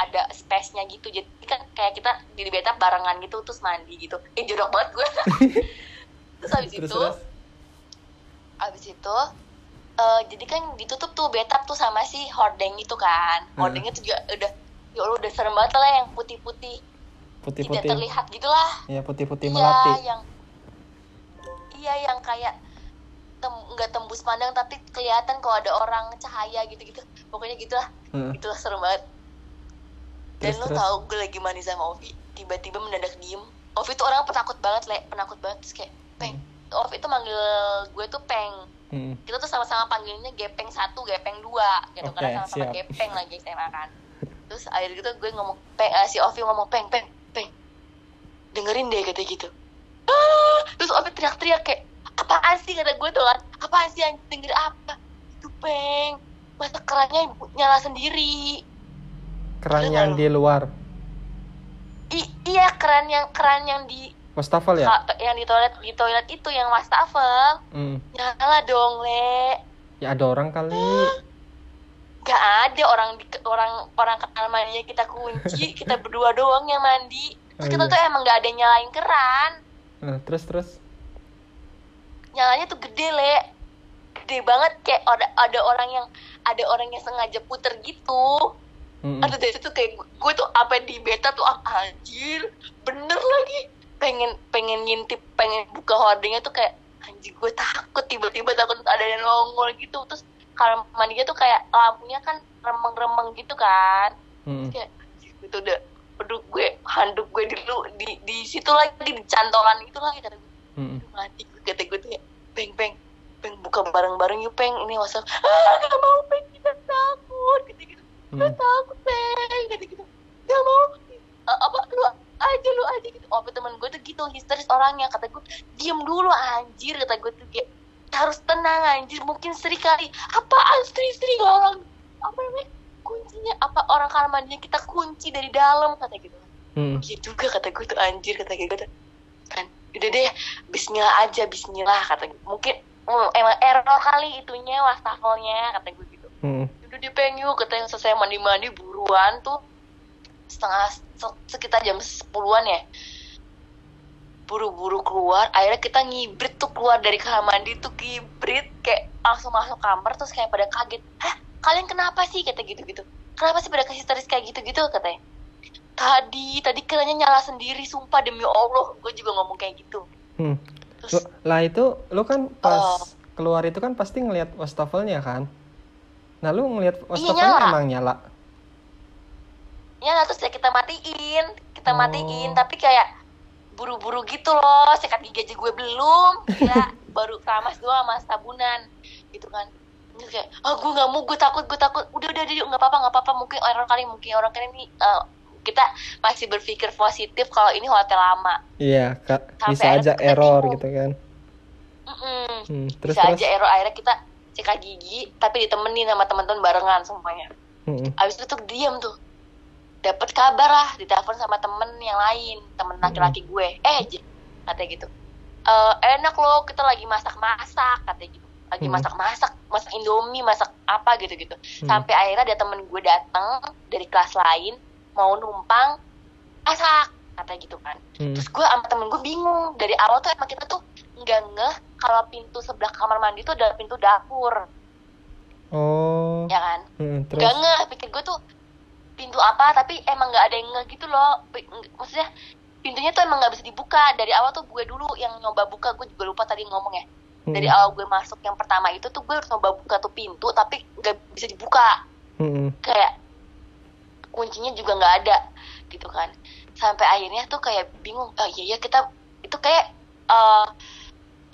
ada space-nya gitu jadi kan kayak kita di bathtub barengan gitu terus mandi gitu eh jorok banget gue *laughs* terus habis Terus itu terus. abis itu eh, jadi kan ditutup tuh bathtub tuh sama si hordeng itu kan Hmm. hordengnya tuh juga udah ya Allah udah serem banget lah yang putih-putih tidak Putih-putih. terlihat gitulah Iya putih-putih iya melati. yang iya yang kayak nggak tembus pandang tapi kelihatan kalau ada orang cahaya gitu-gitu. Pokoknya gitulah. Heeh. itulah serem banget. Dan Terus, lo terus. tau gue lagi mandi sama Ovi. Tiba-tiba mendadak diem. Ovi tuh orang penakut banget le. Penakut banget. Terus kayak peng. Ovi tuh manggil gue tuh peng. Mm-mm. kita tuh sama-sama panggilnya gepeng satu gepeng dua gitu. Oke, karena sama-sama gepeng lagi SMA kan. Terus akhirnya gitu gue ngomong peng eh, si Ovi ngomong peng peng peng. Dengerin deh kata gitu. Ah! Terus Ovi teriak-teriak kayak apaan sih kata gue tuh kan apaan sih yang denger apa itu peng masa kerannya nyala sendiri Keran Udah yang di luar. I- iya keran yang keran yang di Wastafel ya? yang di toilet di toilet itu yang wastafel Mm. nyala dong le Ya ada orang kali. Gak ada orang di, orang orang kamar mandinya kita kunci, *laughs* kita berdua doang yang mandi. Terus Oh, kita iya. tuh emang gak ada yang nyalain keran. Nah, terus terus. Nyalanya tuh gede, Le. Gede banget kayak ada ada orang yang ada orang yang sengaja puter gitu. Mm-mm. Ada dari situ kayak gue, gue tuh apa di beta tuh ah, anjir, bener lagi. Pengen pengen ngintip, pengen buka hordingnya tuh kayak anjir gue takut tiba-tiba takut ada yang nongol gitu. Terus kalau mandinya tuh kayak lampunya kan remeng-remeng gitu kan. Mm-mm. kayak itu udah aduh gue handuk gue dulu di di situ lagi di cantolan itu lagi kata gue "Aduh, mati kata gue tuh ya peng peng peng buka bareng bareng yuk peng. Ini whatsapp ah gak mau peng kita takut. Gitu gitu Mm. gak takut peng. Gitu gitu gak mau "Eh, apa lu aja lu aja. Gitu. Oh temen gue tuh gitu histeris orangnya. Kata gue diem dulu anjir. Kata gue tuh kayak harus tenang anjir. Mungkin Sri kali. Apaan Sri Sri orang apa namanya kuncinya? Apa orang kamar mandinya kita kunci dari dalam? Kata gitu Mm. iya juga kata gue tuh anjir. Kata gue tuh kan udah deh Bismillah aja Bismillah kata gue mungkin mm, emang error kali itunya wastafelnya kata gue gitu. Mm. udah deh peng yuk kata yang selesai mandi mandi buruan tuh. Setengah se- sekitar jam 10-an ya. Buru-buru keluar akhirnya kita ngibrit tuh keluar dari kamar mandi tuh ngibrit kayak langsung masuk kamar terus kayak pada kaget. Hah kalian kenapa sih kata gitu-gitu. Kenapa sih pada kasih teris kayak gitu-gitu katanya tadi tadi kerannya nyala sendiri sumpah demi Allah gue juga ngomong kayak gitu Mm. terus lah itu lu kan pas Oh. keluar itu kan pasti ngelihat wastafelnya kan? Nah lu ngelihat Iya, wastafelnya nyala. emang nyala. ya terus ya kita matiin kita Oh. matiin tapi kayak buru-buru gitu loh sikat gigi aja gue belum ya *laughs* baru keramas doang sama sabunan gitu kan Terus kayak ah gue nggak mau gue takut gue takut udah udah udah nggak apa-apa nggak apa-apa mungkin orang kali mungkin orang kali ini eh, kita masih berpikir positif kalau ini hotel lama Iya, Kak. Sampai Bisa aja error bingung. gitu kan. Mm-mm. Hmm, terus bisa terus. aja error akhirnya kita sikat gigi tapi ditemenin sama teman-teman barengan semuanya Mm-mm. abis itu tuh diam tuh dapat kabar lah ditelepon sama temen yang lain temen laki-laki gue eh J, katanya gitu "Eh, enak loh kita lagi masak-masak katanya gitu lagi Hmm. masak-masak masak indomie masak apa gitu-gitu Hmm. sampai akhirnya ada temen gue datang dari kelas lain mau numpang masak katanya gitu kan Hmm. terus gue sama temen gue bingung dari awal tuh emang kita tuh nggak ngeh kalau pintu sebelah kamar mandi tuh adalah pintu dapur Oh. ya kan Mm, terus. Gak ngeh, pikir gue tuh pintu apa, tapi emang gak ada yang ngeh gitu loh. Maksudnya pintunya tuh emang gak bisa dibuka. Dari awal tuh gue dulu yang nyoba buka, gue juga lupa tadi ngomong ya. Mm, Dari awal gue masuk yang pertama itu tuh gue harus nyoba buka tuh pintu, tapi gak bisa dibuka. mm, Kayak kuncinya juga gak ada gitu kan. Sampai akhirnya tuh kayak bingung, oh iya iya kita itu kayak eh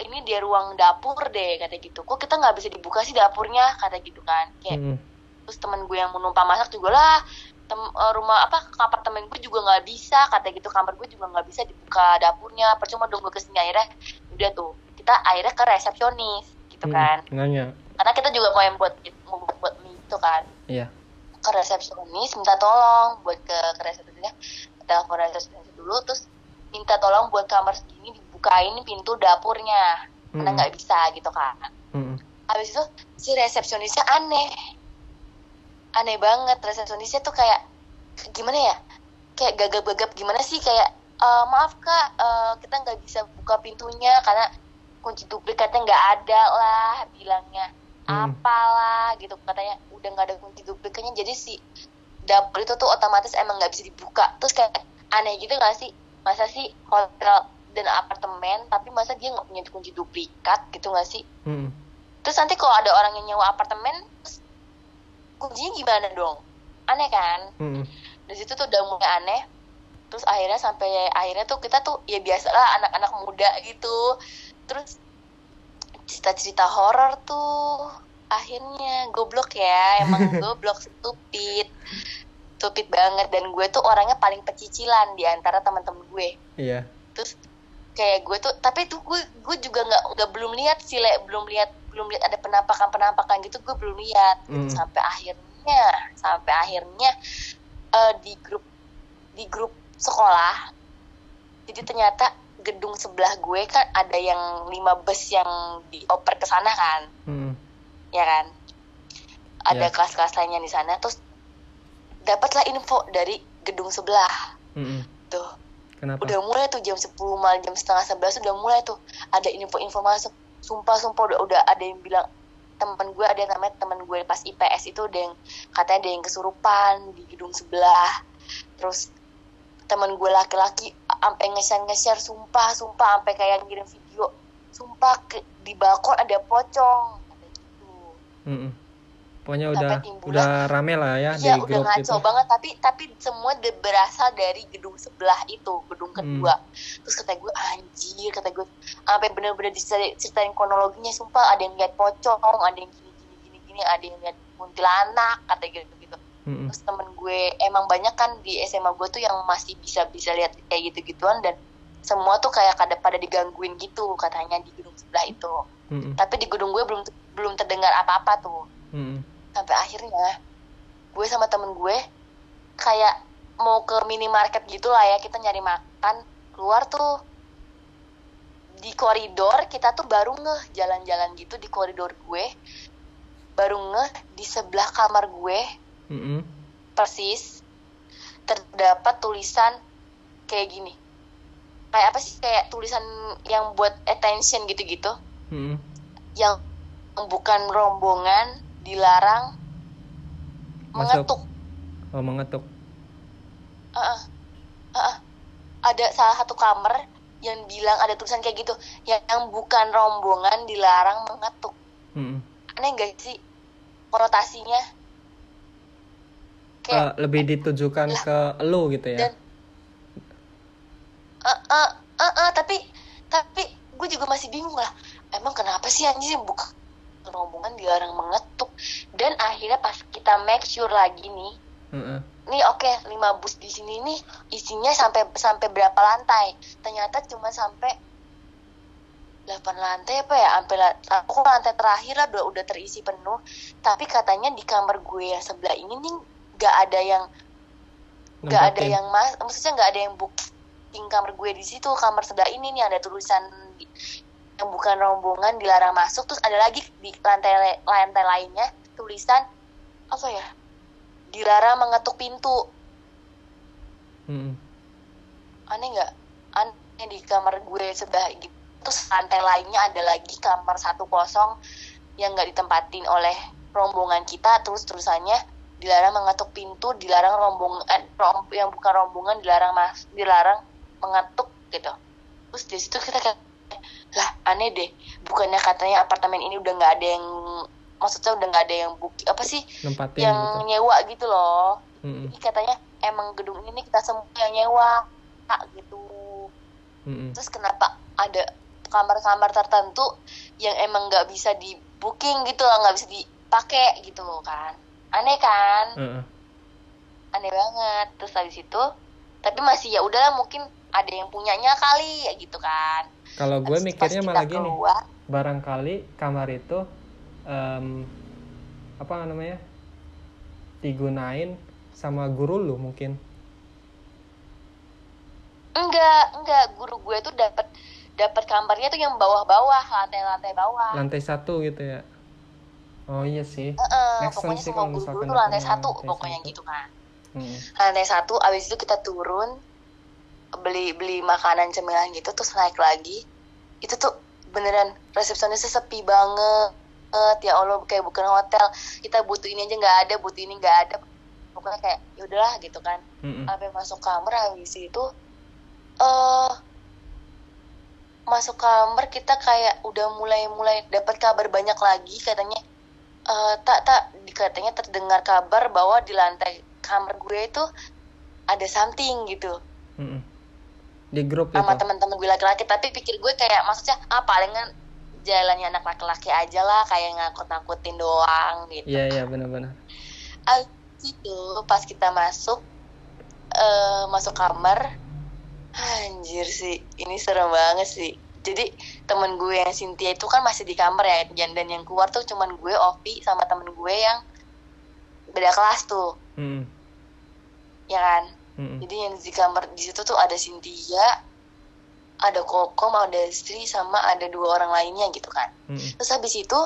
ini di ruang dapur deh kata gitu. Kok kita nggak bisa dibuka sih dapurnya kata gitu kan. Kayak mm, terus temen gue yang mau numpang masak juga lah tem eh, rumah apa kamar temen gue juga nggak bisa kata gitu kamar gue juga nggak bisa dibuka dapurnya percuma dong gue ke sini akhirnya udah tuh kita akhirnya ke resepsionis gitu mm, kan Nanya. karena kita juga mau yang buat mau buat mie itu kan Iya. Ke resepsionis minta tolong buat ke, ke resepsionisnya telepon resepsionis dulu terus minta tolong buat kamar segini dibukain pintu dapurnya karena Mm, nggak bisa gitu kan. Mm, habis itu si resepsionisnya aneh. Aneh banget resepsionisnya tuh kayak gimana ya? Kayak gagap-gagap gimana sih? Kayak "Eh, maaf kak eh, kita nggak bisa buka pintunya karena kunci duplikatnya nggak ada lah bilangnya Hmm. apalah gitu katanya udah nggak ada kunci duplikatnya jadi si dapur itu tuh otomatis emang nggak bisa dibuka terus kayak aneh gitu gak sih masa sih hotel dan apartemen tapi masa dia nggak punya kunci duplikat gitu gak sih mm, Terus nanti kalau ada orang yang nyewa apartemen, terus kuncinya gimana dong? Aneh kan? mm, Dari situ tuh udah mulai aneh. Terus akhirnya sampai akhirnya tuh kita tuh ya biasalah anak-anak muda gitu. Terus cerita-cerita horor tuh akhirnya goblok ya, emang *laughs* goblok stupid. Stupid banget dan gue tuh orangnya paling pecicilan di antara teman-teman gue Iya. terus kayak gue tuh tapi tuh gue gue juga nggak nggak belum lihat sih Le. belum lihat belum lihat ada penampakan penampakan gitu gue belum lihat gitu. Hmm. sampai akhirnya sampai akhirnya eh, di grup di grup sekolah jadi ternyata gedung sebelah gue kan ada yang lima bus yang dioper ke sana kan. Mm, ya kan? Ada Ya. kelas-kelas lainnya di sana. Terus dapatlah info dari gedung sebelah. Mm, mm. tuh. Kenapa? udah mulai tuh jam 10 malam jam setengah 11 udah mulai tuh. Ada info-info masuk. Sumpah sumpah udah udah ada yang bilang temen gue ada yang namanya temen gue pas IPS itu ada yang katanya ada yang kesurupan di gedung sebelah. Terus temen gue laki-laki sampai nge-share nge-share sumpah sumpah sampai kayak ngirim video sumpah ke, di balkon ada pocong Kata gitu. Mm, mm. Pokoknya Sampai udah timbulah- udah rame lah ya Iya di udah grup ngaco itu. banget tapi tapi semua berasal dari gedung sebelah itu gedung Hmm. kedua terus kata gue anjir kata gue sampai bener-bener diceritain ceritain kronologinya sumpah ada yang lihat pocong ada yang gini gini gini gini ada yang lihat kuntilanak kata gitu gitu Mm, mm. terus temen gue emang banyak kan di SMA gue tuh yang masih bisa bisa lihat kayak gitu gituan dan semua tuh kayak kada pada digangguin gitu katanya di gedung sebelah itu Mm, mm. tapi di gedung gue belum belum terdengar apa-apa tuh Mm, mm. sampai akhirnya gue sama temen gue kayak mau ke minimarket gitu lah ya kita nyari makan keluar tuh di koridor kita tuh baru ngeh jalan-jalan gitu di koridor gue baru ngeh di sebelah kamar gue Mm, mm. persis terdapat tulisan kayak gini kayak apa sih kayak tulisan yang buat attention gitu-gitu Mm, mm. yang bukan rombongan dilarang Masuk. mengetuk Oh mengetuk. Heeh. Heeh. ada salah satu kamar yang bilang ada tulisan kayak gitu yang, yang bukan rombongan dilarang mengetuk Mm, mm. aneh gak sih konotasinya kayak lebih ditujukan ke lu gitu ya? Dan eh eh eh eh, tapi tapi gue juga masih bingung lah. Emang kenapa sih anjir buka rombongan dilarang mengetuk? Dan akhirnya pas kita make sure lagi nih Heeh. nih oke lima bus di sini nih isinya sampai sampai berapa lantai? Ternyata cuma sampai 8 lantai apa ya? Sampai aku lantai terakhir lah udah udah terisi penuh. Tapi katanya di kamar gue yang sebelah ini nih nggak ada yang nggak ada Nempatin. yang mas maksudnya nggak ada yang booking kamar gue di situ kamar sebelah ini nih ada tulisan yang bukan rombongan dilarang masuk terus ada lagi di lantai lantai lainnya tulisan apa ya dilarang mengetuk pintu Mm-mm. aneh nggak aneh di kamar gue sebelah gitu terus lantai lainnya ada lagi kamar satu kosong yang nggak ditempatin oleh rombongan kita terus terusannya dilarang mengetuk pintu dilarang rombongan eh, rom- yang bukan rombongan dilarang mas dilarang mengetuk gitu. Terus di situ kita kayak lah aneh deh bukannya katanya apartemen ini udah nggak ada yang maksudnya udah nggak ada yang booking apa sih nempatin yang gitu. nyewa gitu loh. Mm-mm. jadi katanya emang gedung ini kita semua yang nyewa gitu. Mm-mm. terus kenapa ada kamar-kamar tertentu yang emang nggak bisa di booking gitu loh nggak bisa dipakai gitu kan aneh kan? Heeh. aneh banget. Terus habis itu tapi masih ya udahlah mungkin ada yang punyanya kali ya gitu kan. Kalau gue mikirnya malah gini keluar, barangkali kamar itu em, apa namanya digunain sama guru lu mungkin. Enggak enggak. Guru gue tuh dapat dapat kamarnya tuh yang bawah-bawah lantai-lantai bawah. Lantai satu gitu ya oh iya sih. Make sense pokoknya sih semua guru tuh lantai satu lantai pokoknya satu. gitu kan Mm. lantai satu abis itu kita turun beli beli makanan cemilan gitu terus naik lagi. Itu tuh beneran resepsionisnya sepi banget. Ya allah kayak bukan hotel. Kita butuh ini aja nggak ada butuh ini nggak ada. Pokoknya kayak yaudahlah gitu kan. Mm-mm. sampai masuk kamar habis itu eh masuk kamar kita kayak udah mulai mulai dapat kabar banyak lagi katanya eh tak tak. Di- katanya terdengar kabar bahwa di lantai kamar gue itu ada something gitu. Mm-mm. di grup sama itu teman-teman gue laki-laki. Tapi pikir gue kayak maksudnya ah palingan jalannya anak laki-laki aja lah. Kayak ngakut-nakutin doang gitu. Iya iya benar-benar. Abis itu pas kita masuk eh masuk kamar anjir sih. Ini serem banget sih jadi temen gue yang Cynthia itu kan masih di kamar ya dan yang keluar tuh cuman gue Ovi sama temen gue yang beda kelas tuh. Mm-mm. ya kan? Mm-mm. jadi yang di kamar di situ tuh ada Cynthia ada Kokom ada Sri sama ada dua orang lainnya gitu kan. Mm-mm. terus habis itu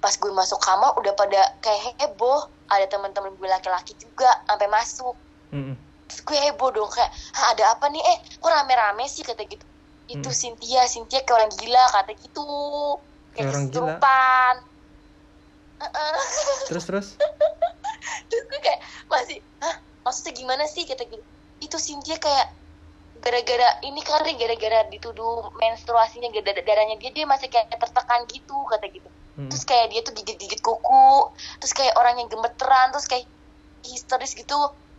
pas gue masuk kamar udah pada kayak heboh. Ada teman-teman gue laki-laki juga sampai masuk. Mm-mm. terus gue heboh dong kayak ada apa nih? Eh kok rame-rame sih? kata gitu itu Hmm. Cynthia Cynthia kayak orang gila kata gitu. Kayak orang gila? terus terus? *laughs* Terus gue kayak masih hah? Maksudnya gimana sih? kata gitu itu Cynthia kayak gara-gara ini kali gara-gara dituduh menstruasinya gara darahnya dia dia masih kayak tertekan gitu kata gitu. Mm-mm. terus kayak dia tuh gigit-gigit kuku terus kayak orang yang gemeteran terus kayak histeris gitu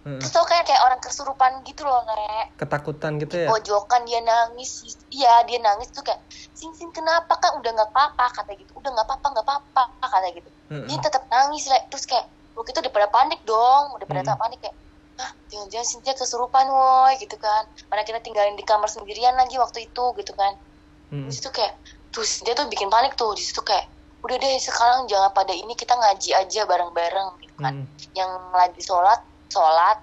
Mm-mm. terus tau kayak kayak orang kesurupan gitu loh kayak ketakutan gitu ya? Pojokan dia nangis. Iya dia nangis tuh kayak sing sing kenapa kan udah nggak apa-apa kata gitu. Udah nggak apa-apa nggak apa-apa kata gitu. Mm-mm. dia tetap nangis lah terus kayak waktu itu udah pada panik dong. Udah pada Hmm. panik kayak ah jangan-jangan Cynthia kesurupan woi gitu kan. Mana kita tinggalin di kamar sendirian lagi waktu itu gitu kan. Mm-mm. di situ kayak terus dia tuh bikin panik tuh. Di situ kayak udah deh sekarang jangan pada ini kita ngaji aja bareng-bareng gitu kan. Mm-mm. yang lagi sholat sholat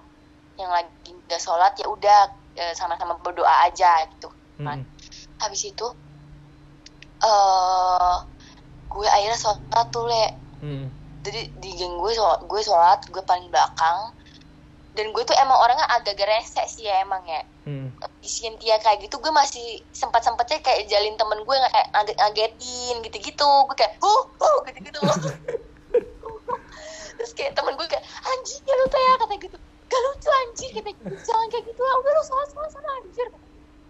yang lagi nggak sholat ya udah eh, sama-sama berdoa aja gitu. Kan Mm-mm. habis itu eh gue akhirnya sholat tuh le. Mm-mm. jadi di geng gue sholat, gue sholat gue paling belakang. Dan gue tuh emang orangnya agak-agak rese sih ya emang ya. Di Cynthia kayak gitu gue masih sempat sempatnya kayak jalin temen gue kayak ngaget ngagetin gitu gitu gue kayak huh? Huh? Gitu gitu *laughs* terus kayak temen gue kayak anjing ya lu ya kata gitu. Gak lucu anjir kata gitu. Jangan kayak gitu lah udah lu sholat sholat sana anjir.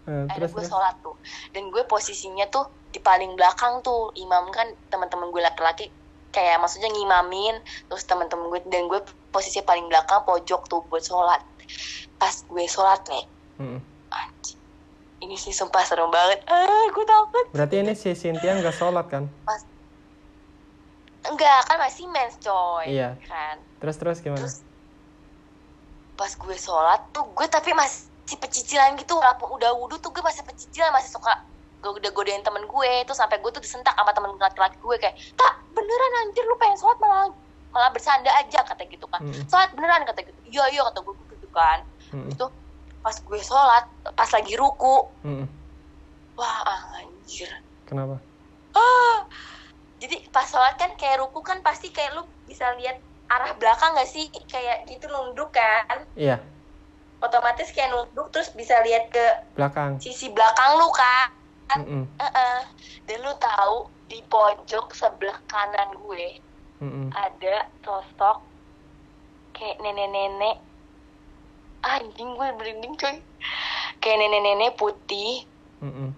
Akhirnya terus gue sholat tuh. Dan gue posisinya tuh di paling belakang tuh. Imam kan teman-teman gue laki-laki. Kayak maksudnya ngimamin terus teman-teman gue dan gue posisi paling belakang pojok tuh buat sholat. Pas gue sholat nih Mm-mm. anjing. Ini sih sumpah serem banget. Ah gue takut. Berarti ini si Cynthia nggak sholat kan? Enggak kan masih mens coy Iya. kan Terus terus gimana? terus pas gue sholat tuh gue tapi masih pecicilan gitu walaupun udah wudhu tuh gue masih pecicilan masih suka gue udah godain temen gue terus sampai gue tuh disentak sama temen laki-laki gue kayak tak beneran anjir lu pengen sholat malah malah bersanda aja kata gitu kan Mm-mm. sholat beneran kata gitu iya iya kata gue gitu kan Mm-mm. itu pas gue sholat pas lagi ruku Mm-mm. wah anjir Kenapa? ah jadi pas sholat kan kayak ruku kan pasti kayak lu bisa lihat arah belakang gak sih kayak gitu nunduk kan Iya, otomatis kayak nunduk terus bisa lihat ke belakang. sisi belakang lu kan Mm-mm. Heeh. dan lu tahu di pojok sebelah kanan gue Mm-mm. ada sosok kayak nenek-nenek anjing gue merinding coy kayak nenek-nenek putih Mm-mm.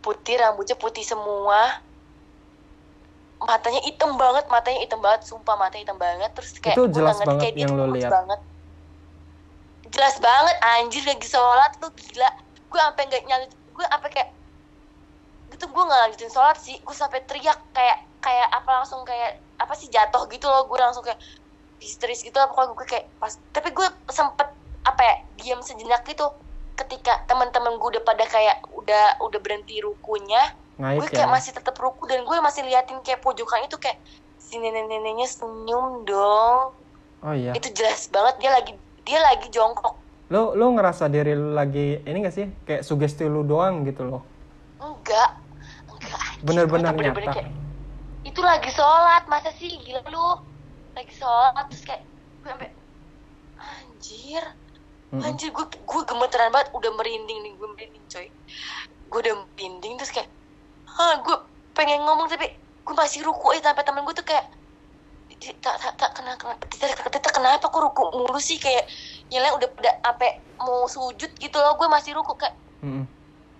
putih rambutnya putih semua matanya hitam banget matanya hitam banget sumpah matanya hitam banget. Terus kayak Itu jelas ngerti banget kayak yang lo lihat. banget. Jelas banget anjir lagi sholat lu gila. Gue sampai nggak nyala gue sampai kayak gitu gue nggak lanjutin sholat sih. Gue sampai teriak kayak kayak apa langsung kayak apa sih jatuh gitu loh. Gue langsung kayak histeris gitu lah. Pokoknya gue kayak pas tapi gue sempet apa ya diam sejenak gitu. Ketika teman-teman gue udah pada kayak udah udah berhenti rukunya gue kayak ya. masih tetap ruku dan gue masih liatin kayak pojokan itu kayak si nenek-neneknya senyum dong Oh iya. itu jelas banget dia lagi dia lagi jongkok Lo lo ngerasa diri lu lagi ini gak sih? Kayak sugesti lu doang gitu loh. enggak enggak. Bener-bener nyata. kayak, itu lagi sholat masa sih gila lu lagi sholat terus kayak gue sampai anjir Mm-mm. anjir gue gue gemeteran banget udah merinding nih gue merinding coy gue udah merinding terus kayak Hah, gue pengen ngomong tapi gue masih ruku aja sampai temen gue tuh kayak "Di- tak tak tak kenapa tidak tidak kenapa kok ruku mulu sih? Kayak lain udah udah sampai mau sujud gitu loh gue masih ruku kayak Mm-mm.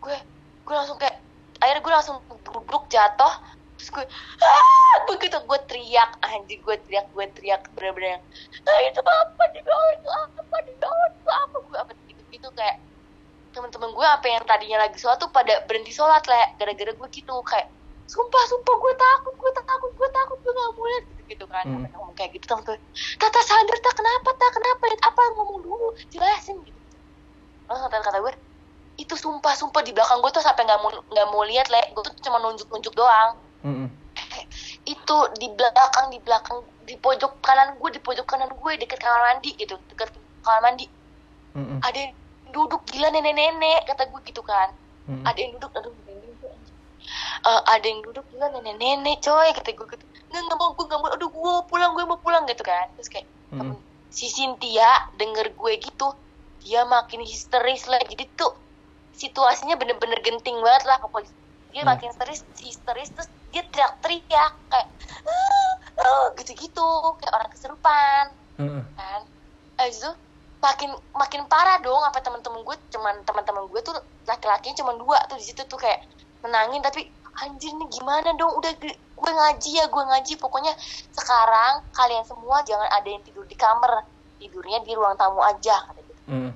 gue gue langsung kayak akhirnya gue langsung duduk jatuh terus gue ah! Begitu gue teriak anjing gue teriak gue teriak bener-bener yang, ah itu apa? Di bawah itu apa? Di bawah itu apa? Gue apa gitu gitu kayak teman-teman gue apa yang tadinya lagi sholat tuh pada berhenti sholat lah gara-gara gue gitu kayak sumpah sumpah gue takut gue takut gue takut gue gak mau lihat gitu gitu kan. Hmm. Ngomong kayak gitu gue tata sadar tak kenapa tak kenapa? Lihat apa ngomong dulu jelasin gitu. Langsung kata kata gue itu sumpah sumpah di belakang gue tuh sampai nggak mau nggak mau lihat le. Gue tuh cuma nunjuk nunjuk doang. Mm-mm. itu di belakang di belakang di pojok kanan gue di pojok kanan gue deket kamar mandi gitu. Deket kamar mandi. Mm-mm. ada yang duduk gila nenek nenek kata gue gitu kan Mm-mm. ada yang duduk aduh. Eh, ada yang duduk gila nenek nenek coy kata gue gitu nggak nggak mau gue nggak mau aduh gue mau pulang gue mau pulang gitu kan terus kayak Mm-mm. si Cynthia denger gue gitu dia makin histeris lah jadi tuh situasinya bener-bener genting banget lah pokoknya dia Hmm. makin histeris histeris terus dia teriak-teriak kayak "Ah, ah," gitu-gitu kayak orang keserupan Mm-mm. kan Abis itu makin makin parah dong apa teman-teman gue cuman teman-teman gue tuh laki-lakinya cuma dua tuh di situ tuh kayak menangin tapi anjir nih gimana dong udah gue ngaji ya gue ngaji pokoknya sekarang kalian semua jangan ada yang tidur di kamar tidurnya di ruang tamu aja kata gitu Mm-mm.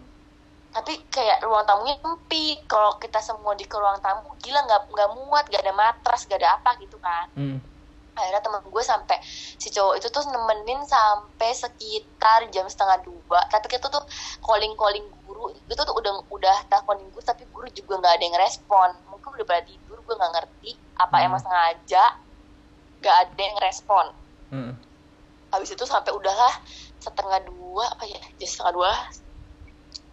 tapi kayak ruang tamunya sempit kalau kita semua di ke ruang tamu gila nggak nggak muat gak ada matras gak ada apa gitu kan Mm-mm. Akhirnya temen gue sampai si cowok itu tuh nemenin sampai sekitar jam setengah dua. Tapi kita tuh calling calling guru. Itu tuh udah udah teleponin guru tapi guru juga nggak ada yang respon. Mungkin udah pada tidur gue nggak ngerti apa Hmm. emang sengaja nggak ada yang respon. Mm-mm. habis itu sampai udahlah setengah dua apa ya jam setengah dua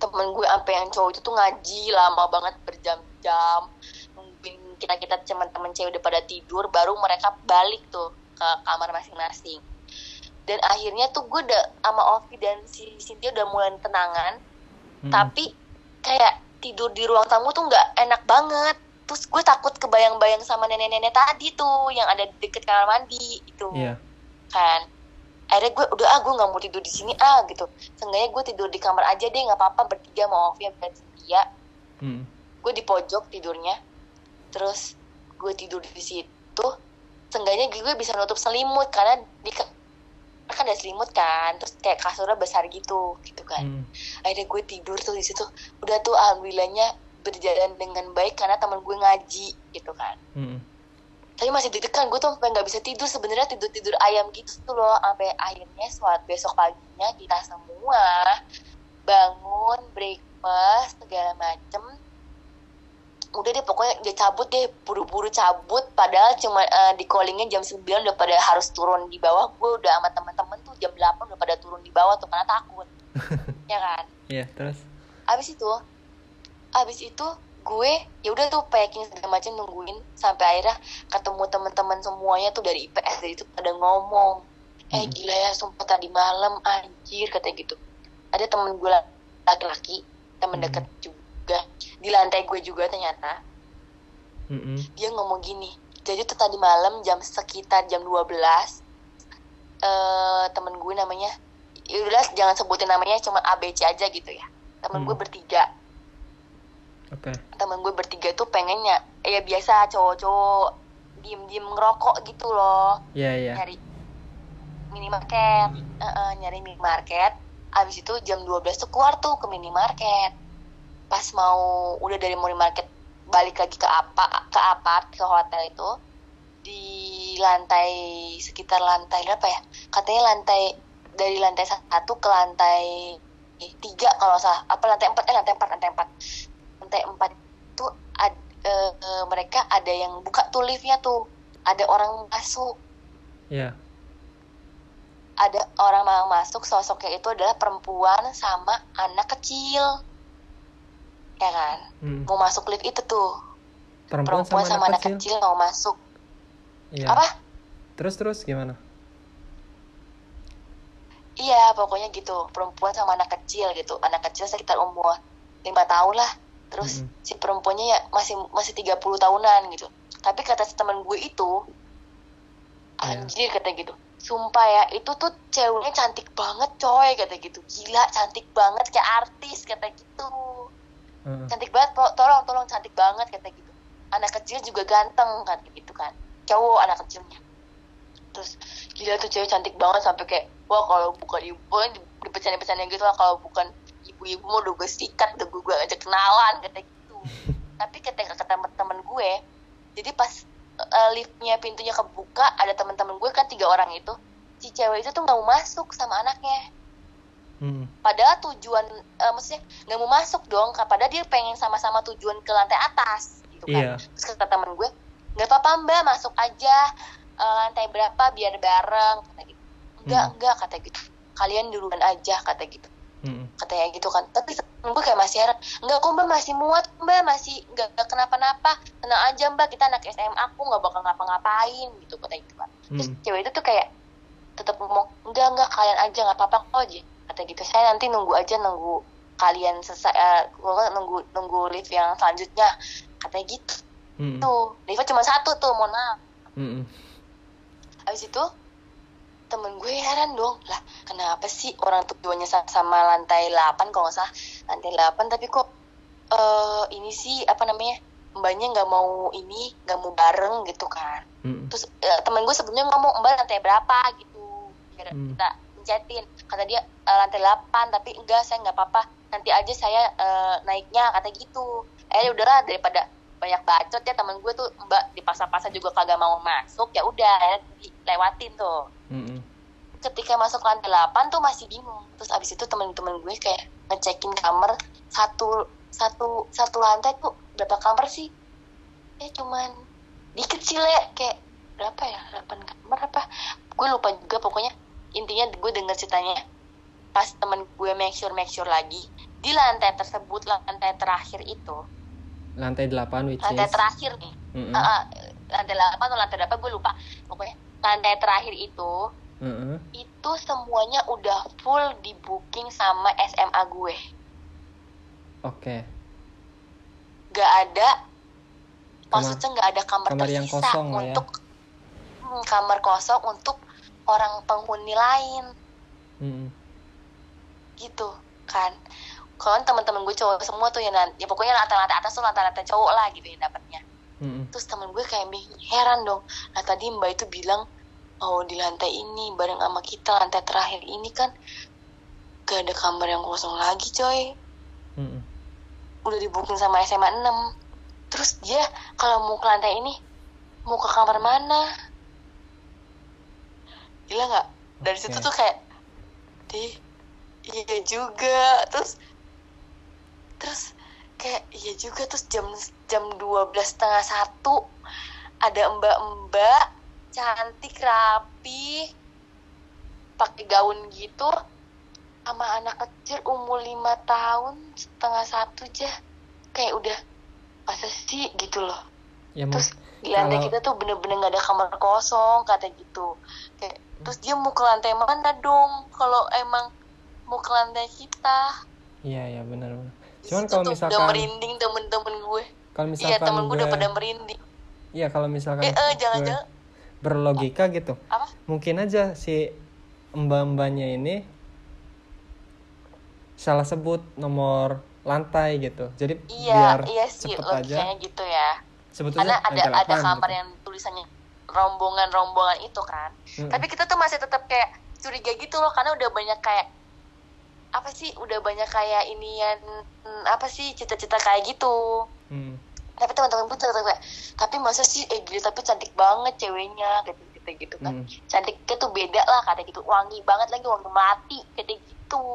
temen gue sampai yang cowok itu tuh ngaji lama banget berjam-jam kita kita teman-teman cewek udah pada tidur baru mereka balik tuh ke kamar masing-masing. Dan akhirnya tuh gue udah sama Ovi dan si Cynthia udah mulai tenangan. Mm-mm. tapi kayak tidur di ruang tamu tuh nggak enak banget. Terus gue takut kebayang-bayang sama nenek-nenek tadi tuh yang ada deket kamar mandi itu Iya. kan? Akhirnya gue udah ah gue nggak mau tidur di sini ah gitu. Seenggaknya gue tidur di kamar aja deh nggak apa-apa bertiga mau Ovi dan Cynthia. Mm. gue di pojok tidurnya terus gue tidur di situ seenggaknya gue bisa nutup selimut karena di kan ada selimut kan terus kayak kasurnya besar gitu gitu kan Hmm. akhirnya gue tidur tuh di situ udah tuh alhamdulillahnya berjalan dengan baik karena teman gue ngaji gitu kan Hmm. tapi masih deg-degan gue tuh sampai nggak bisa tidur sebenarnya tidur tidur ayam gitu tuh loh sampai akhirnya suat besok paginya kita semua bangun breakfast segala macem udah deh pokoknya dia cabut deh buru-buru cabut. Padahal cuma eh, di callingnya jam 9 udah pada harus turun di bawah. Gue udah sama teman-teman tuh jam 8 udah pada turun di bawah tuh karena takut. *laughs* Ya kan? Iya, terus? abis itu abis itu gue ya udah tuh packing segala macam nungguin. Sampai akhirnya ketemu teman-teman semuanya tuh dari IPS dari itu pada ngomong eh gila ya sumpah tadi malam anjir katanya gitu. Ada temen gue laki-laki temen deket juga di lantai gue juga ternyata Mm-mm. dia ngomong gini. Jadi tuh tadi malam jam sekitar jam 12 eh temen gue namanya ya udah jangan sebutin namanya cuma ABC aja gitu ya. Temen Hmm. gue bertiga. Oke. temen gue bertiga tuh pengennya ya biasa cowok-cowok diem-diem ngerokok gitu loh. Iya, iya. nyari minimarket. Eh, eh, nyari minimarket. Abis itu jam 12 tuh keluar tuh ke minimarket pas mau udah dari minimarket balik lagi ke apa ke apart ke hotel itu di lantai sekitar lantai berapa ya? Katanya lantai dari lantai satu ke lantai tiga kalau salah. Apa lantai empat? Eh lantai empat lantai empat. Lantai empat itu ad, eh, eh, mereka ada yang buka tuh liftnya tuh. Ada orang masuk. Iya. ada orang yang masuk sosoknya itu adalah perempuan sama anak kecil ya kan Mm. mau masuk lift itu tuh Perempuan, perempuan sama, anak kecil. mau masuk Iya. apa Terus terus gimana? iya pokoknya gitu perempuan sama anak kecil gitu anak kecil sekitar umur lima tahun lah terus Mm-mm. si perempuannya ya masih masih 30 tahunan gitu tapi kata teman gue itu Iya. anjir kata gitu sumpah ya itu tuh ceweknya cantik banget coy kata gitu gila cantik banget kayak artis kata gitu Heeh. cantik banget tolong tolong cantik banget kata gitu. Anak kecil juga ganteng kata gitu kan. Cowok anak kecilnya. Terus gila tuh cewek cantik banget sampai kayak wah kalau bukan ibu kan di di pecahan-pecahan gitu lah kalau bukan ibu-ibu mau udah gue sikat udah gue, ajak kenalan kata gitu. *laughs* Tapi ketika kata temen-temen gue jadi pas eh, liftnya pintunya kebuka ada teman-teman gue kan tiga orang itu si cewek itu tuh mau masuk sama anaknya Mm. padahal tujuan eh, maksudnya nggak mau masuk dong padahal dia pengen sama-sama tujuan ke lantai atas gitu kan. Terus kata temen gue nggak apa-apa mbak masuk aja. Eh, lantai berapa biar bareng kata gitu enggak Hmm. enggak kata gitu. Kalian duluan aja kata gitu. Mm. katanya gitu kan. Tapi gue kayak masih heran enggak kok mbak masih muat mbak masih enggak, enggak kenapa-napa. Tenang aja mbak kita anak SMA aku nggak bakal ngapa-ngapain gitu kata gitu kan. Terus Mm. cewek itu tuh kayak tetap ngomong enggak enggak kalian aja nggak apa-apa kok aja kata gitu saya nanti nunggu aja nunggu kalian selesai gua nunggu nunggu lift yang selanjutnya katanya gitu Mm. tuh liftnya cuma satu tuh mohon maaf Mm. habis itu temen gue heran dong lah kenapa sih orang tujuannya sa- sama lantai 8 kalau nggak salah lantai 8 tapi kok eh ini sih apa namanya mbaknya nggak mau ini nggak mau bareng gitu kan Mm. terus eh, temen gue sebelumnya ngomong mbak lantai berapa gitu biar Hmm. kita pencetin kata dia "Eh, lantai 8 tapi enggak saya nggak apa-apa. Nanti aja saya eh, naiknya kata gitu. Eh udahlah daripada banyak bacot ya temen gue tuh mbak dipaksa-paksa juga kagak mau masuk. Ya udah dilewatin tuh. Mm. ketika masuk lantai 8 tuh masih bingung. Terus abis itu temen-temen gue kayak ngecekin kamar. Satu satu satu lantai tuh berapa kamar sih? Eh cuman dikit sih le. Kayak berapa ya? 8 kamar apa? Gue lupa juga pokoknya intinya gue denger ceritanya pas temen gue make sure make sure lagi di lantai tersebut lantai terakhir itu Lantai 8 which lantai is. terakhir nih Mm-mm. Ah, ah, lantai 8 atau lantai berapa gue lupa pokoknya lantai terakhir itu Mm-mm. itu semuanya udah full di booking sama SMA gue Oke. gak ada Kamar- maksudnya nggak ada kamar, kamar yang tersisa kosong lah ya. untuk Hmm, kamar kosong untuk orang penghuni lain. Mm. gitu kan. Kalau teman-teman gue cowok semua tuh yang ya pokoknya lantai-lantai atas tuh lantai-lantai cowok lah gitu ya dapatnya. Mm-mm. terus temen gue kayak heran dong. Nah tadi mbak itu bilang oh di lantai ini bareng sama kita lantai terakhir ini kan gak ada kamar yang kosong lagi coy. Mm-mm. udah dibuking sama SMA 6 terus dia kalau mau ke lantai ini mau ke kamar mana gila nggak? Dari situ Oke. tuh kayak di iya juga. Terus terus kayak iya juga. Terus jam jam dua belas setengah satu ada mbak-mbak cantik rapi pakai gaun gitu sama anak kecil umur lima tahun setengah satu aja. Kayak udah masa sih? Gitu loh. Ya terus di lantai kalau- kita tuh bener-bener nggak ada kamar kosong kata gitu. Kayak terus dia mau ke lantai mana dong? Kalau emang mau ke lantai kita. Iya iya benar benar. Cuman kalau tuh udah misalkan merinding temen-temen gue. Kalau iya misalkan temen gue udah pada merinding. Iya kalau misalkan eh, eh gue jangan-jangan berlogika gitu. Apa? Mungkin aja si mbak-mbaknya ini salah sebut nomor lantai gitu. Jadi iya biar iya sih cepet aja. logikanya gitu ya. Sebetulnya karena ada ada 8 kamar gitu. yang tulisannya rombongan-rombongan itu kan Mm-mm. tapi kita tuh masih tetap kayak curiga gitu loh karena udah banyak kayak apa sih udah banyak kayak inian hmm, apa sih cita-cita kayak gitu Hmm. tapi teman-teman pun tetap kayak tapi masa sih eh gila tapi cantik banget ceweknya gitu gitu gitu kan Hmm. cantiknya tuh beda lah kata gitu wangi banget lagi wangi mati kata gitu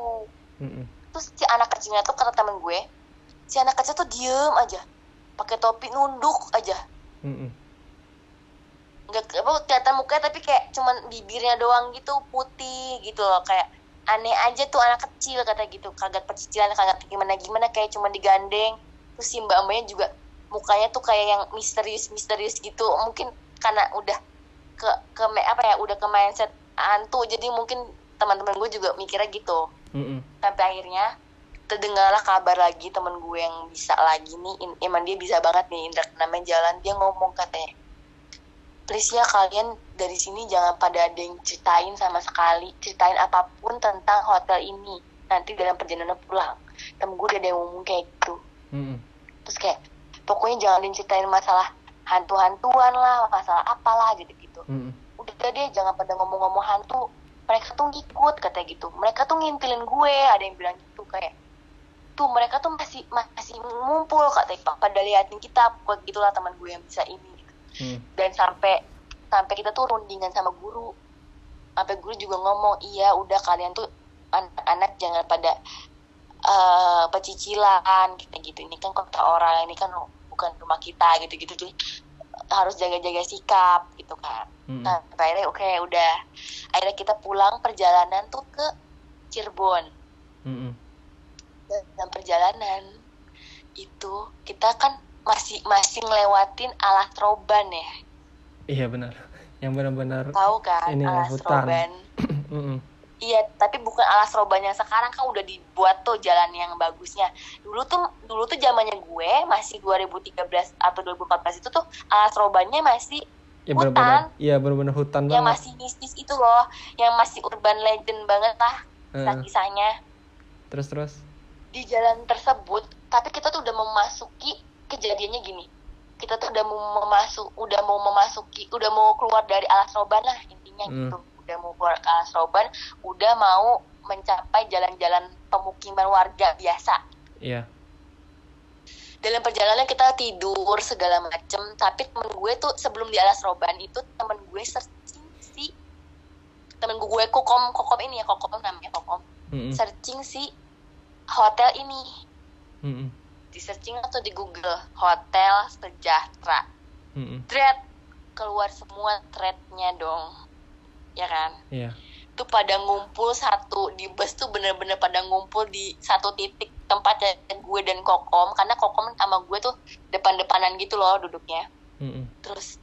Mm-mm. terus si anak kecilnya tuh kata temen gue si anak kecil tuh diem aja pakai topi nunduk aja Mm-mm. Nggak apa kelihatan mukanya tapi kayak cuman bibirnya doang gitu putih gitu loh. Kayak aneh aja tuh anak kecil kata gitu. Kagak pecicilan kagak gimana gimana kayak cuman digandeng. Terus si mbak mbaknya juga mukanya tuh kayak yang misterius misterius gitu. Mungkin karena udah ke ke apa ya udah ke mindset hantu jadi mungkin teman-teman gue juga mikirnya gitu. Mm-mm. sampai akhirnya terdengarlah kabar lagi temen gue yang bisa lagi nih in- emang dia bisa banget nih indra namanya jalan. Dia ngomong katanya please ya kalian dari sini jangan pada ada yang ceritain sama sekali ceritain apa pun tentang hotel ini. Nanti dalam perjalanan pulang temen gue udah ada yang ngomong kayak gitu. Mm-mm. terus kayak pokoknya jangan diceritain masalah hantu-hantuan lah masalah apalah gitu-gitu. Mm-mm. udah deh jangan pada ngomong-ngomong hantu. Mereka tuh ngikut katanya gitu. Mereka tuh ngintilin gue ada yang bilang gitu kayak tuh mereka tuh masih masih ngumpul katanya pada liatin kita buat gitulah teman gue yang bisa ini Mm. dan sampai sampai kita tuh rundingan sama guru sampai guru juga ngomong iya udah kalian tuh anak-anak jangan pada eh pecicilan kita gitu ini kan kota orang ini kan bukan rumah kita gitu gitu tuh harus jaga-jaga sikap gitu kan Mm-mm. Nah, sampai akhirnya oke udah. Akhirnya kita pulang perjalanan tuh ke Cirebon. Mm-mm. Dan perjalanan itu kita kan masih masih ngelewatin alas roban ya. iya benar yang benar-benar Tahu kan Ini alas hutan. roban. *clears throat* Iya, tapi bukan alas roban yang sekarang kan udah dibuat tuh jalan yang bagusnya. Dulu tuh dulu tuh zamannya gue masih 2013 atau 2014 itu tuh alas robannya masih ya Hutan. benar-benar iya benar-benar hutan yang banget masih mistis itu loh, yang masih urban legend banget lah Eh, kisah-kisahnya. terus terus di jalan tersebut tapi kita tuh udah memasuki kejadiannya gini kita tuh udah mau memasuk udah mau memasuki udah mau keluar dari alas roban lah intinya Hmm. gitu udah mau keluar ke alas roban udah mau mencapai jalan-jalan pemukiman warga biasa iya dalam perjalanan kita tidur segala macem tapi temen gue tuh sebelum di alas roban itu temen gue searching si temen gue kokom kokom ini ya kokom namanya kokom Mm-mm. searching si hotel ini Mm-mm. Di searching atau di Google hotel sejahtera. Mm-mm. thread keluar semua threadnya dong ya kan? Iya. Tuh pada ngumpul satu di bus tuh bener-bener pada ngumpul di satu titik tempatnya gue dan kokom karena kokom sama gue tuh depan-depanan gitu loh duduknya. Mm-mm. terus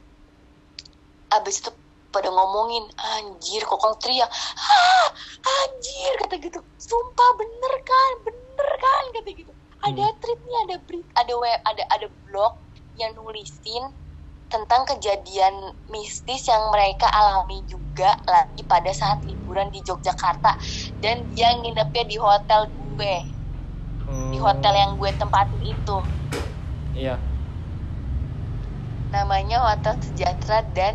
abis itu pada ngomongin anjir kokom teriak ah anjir kata gitu. Sumpah bener kan bener kan kata gitu ada Hmm. tweetnya ada berita ada web ada ada blog yang nulisin tentang kejadian mistis yang mereka alami juga lagi pada saat liburan di Yogyakarta. Dan dia nginepnya di hotel gue. Di Oh, hotel yang gue tempatin itu. Iya. Namanya hotel sejahtera dan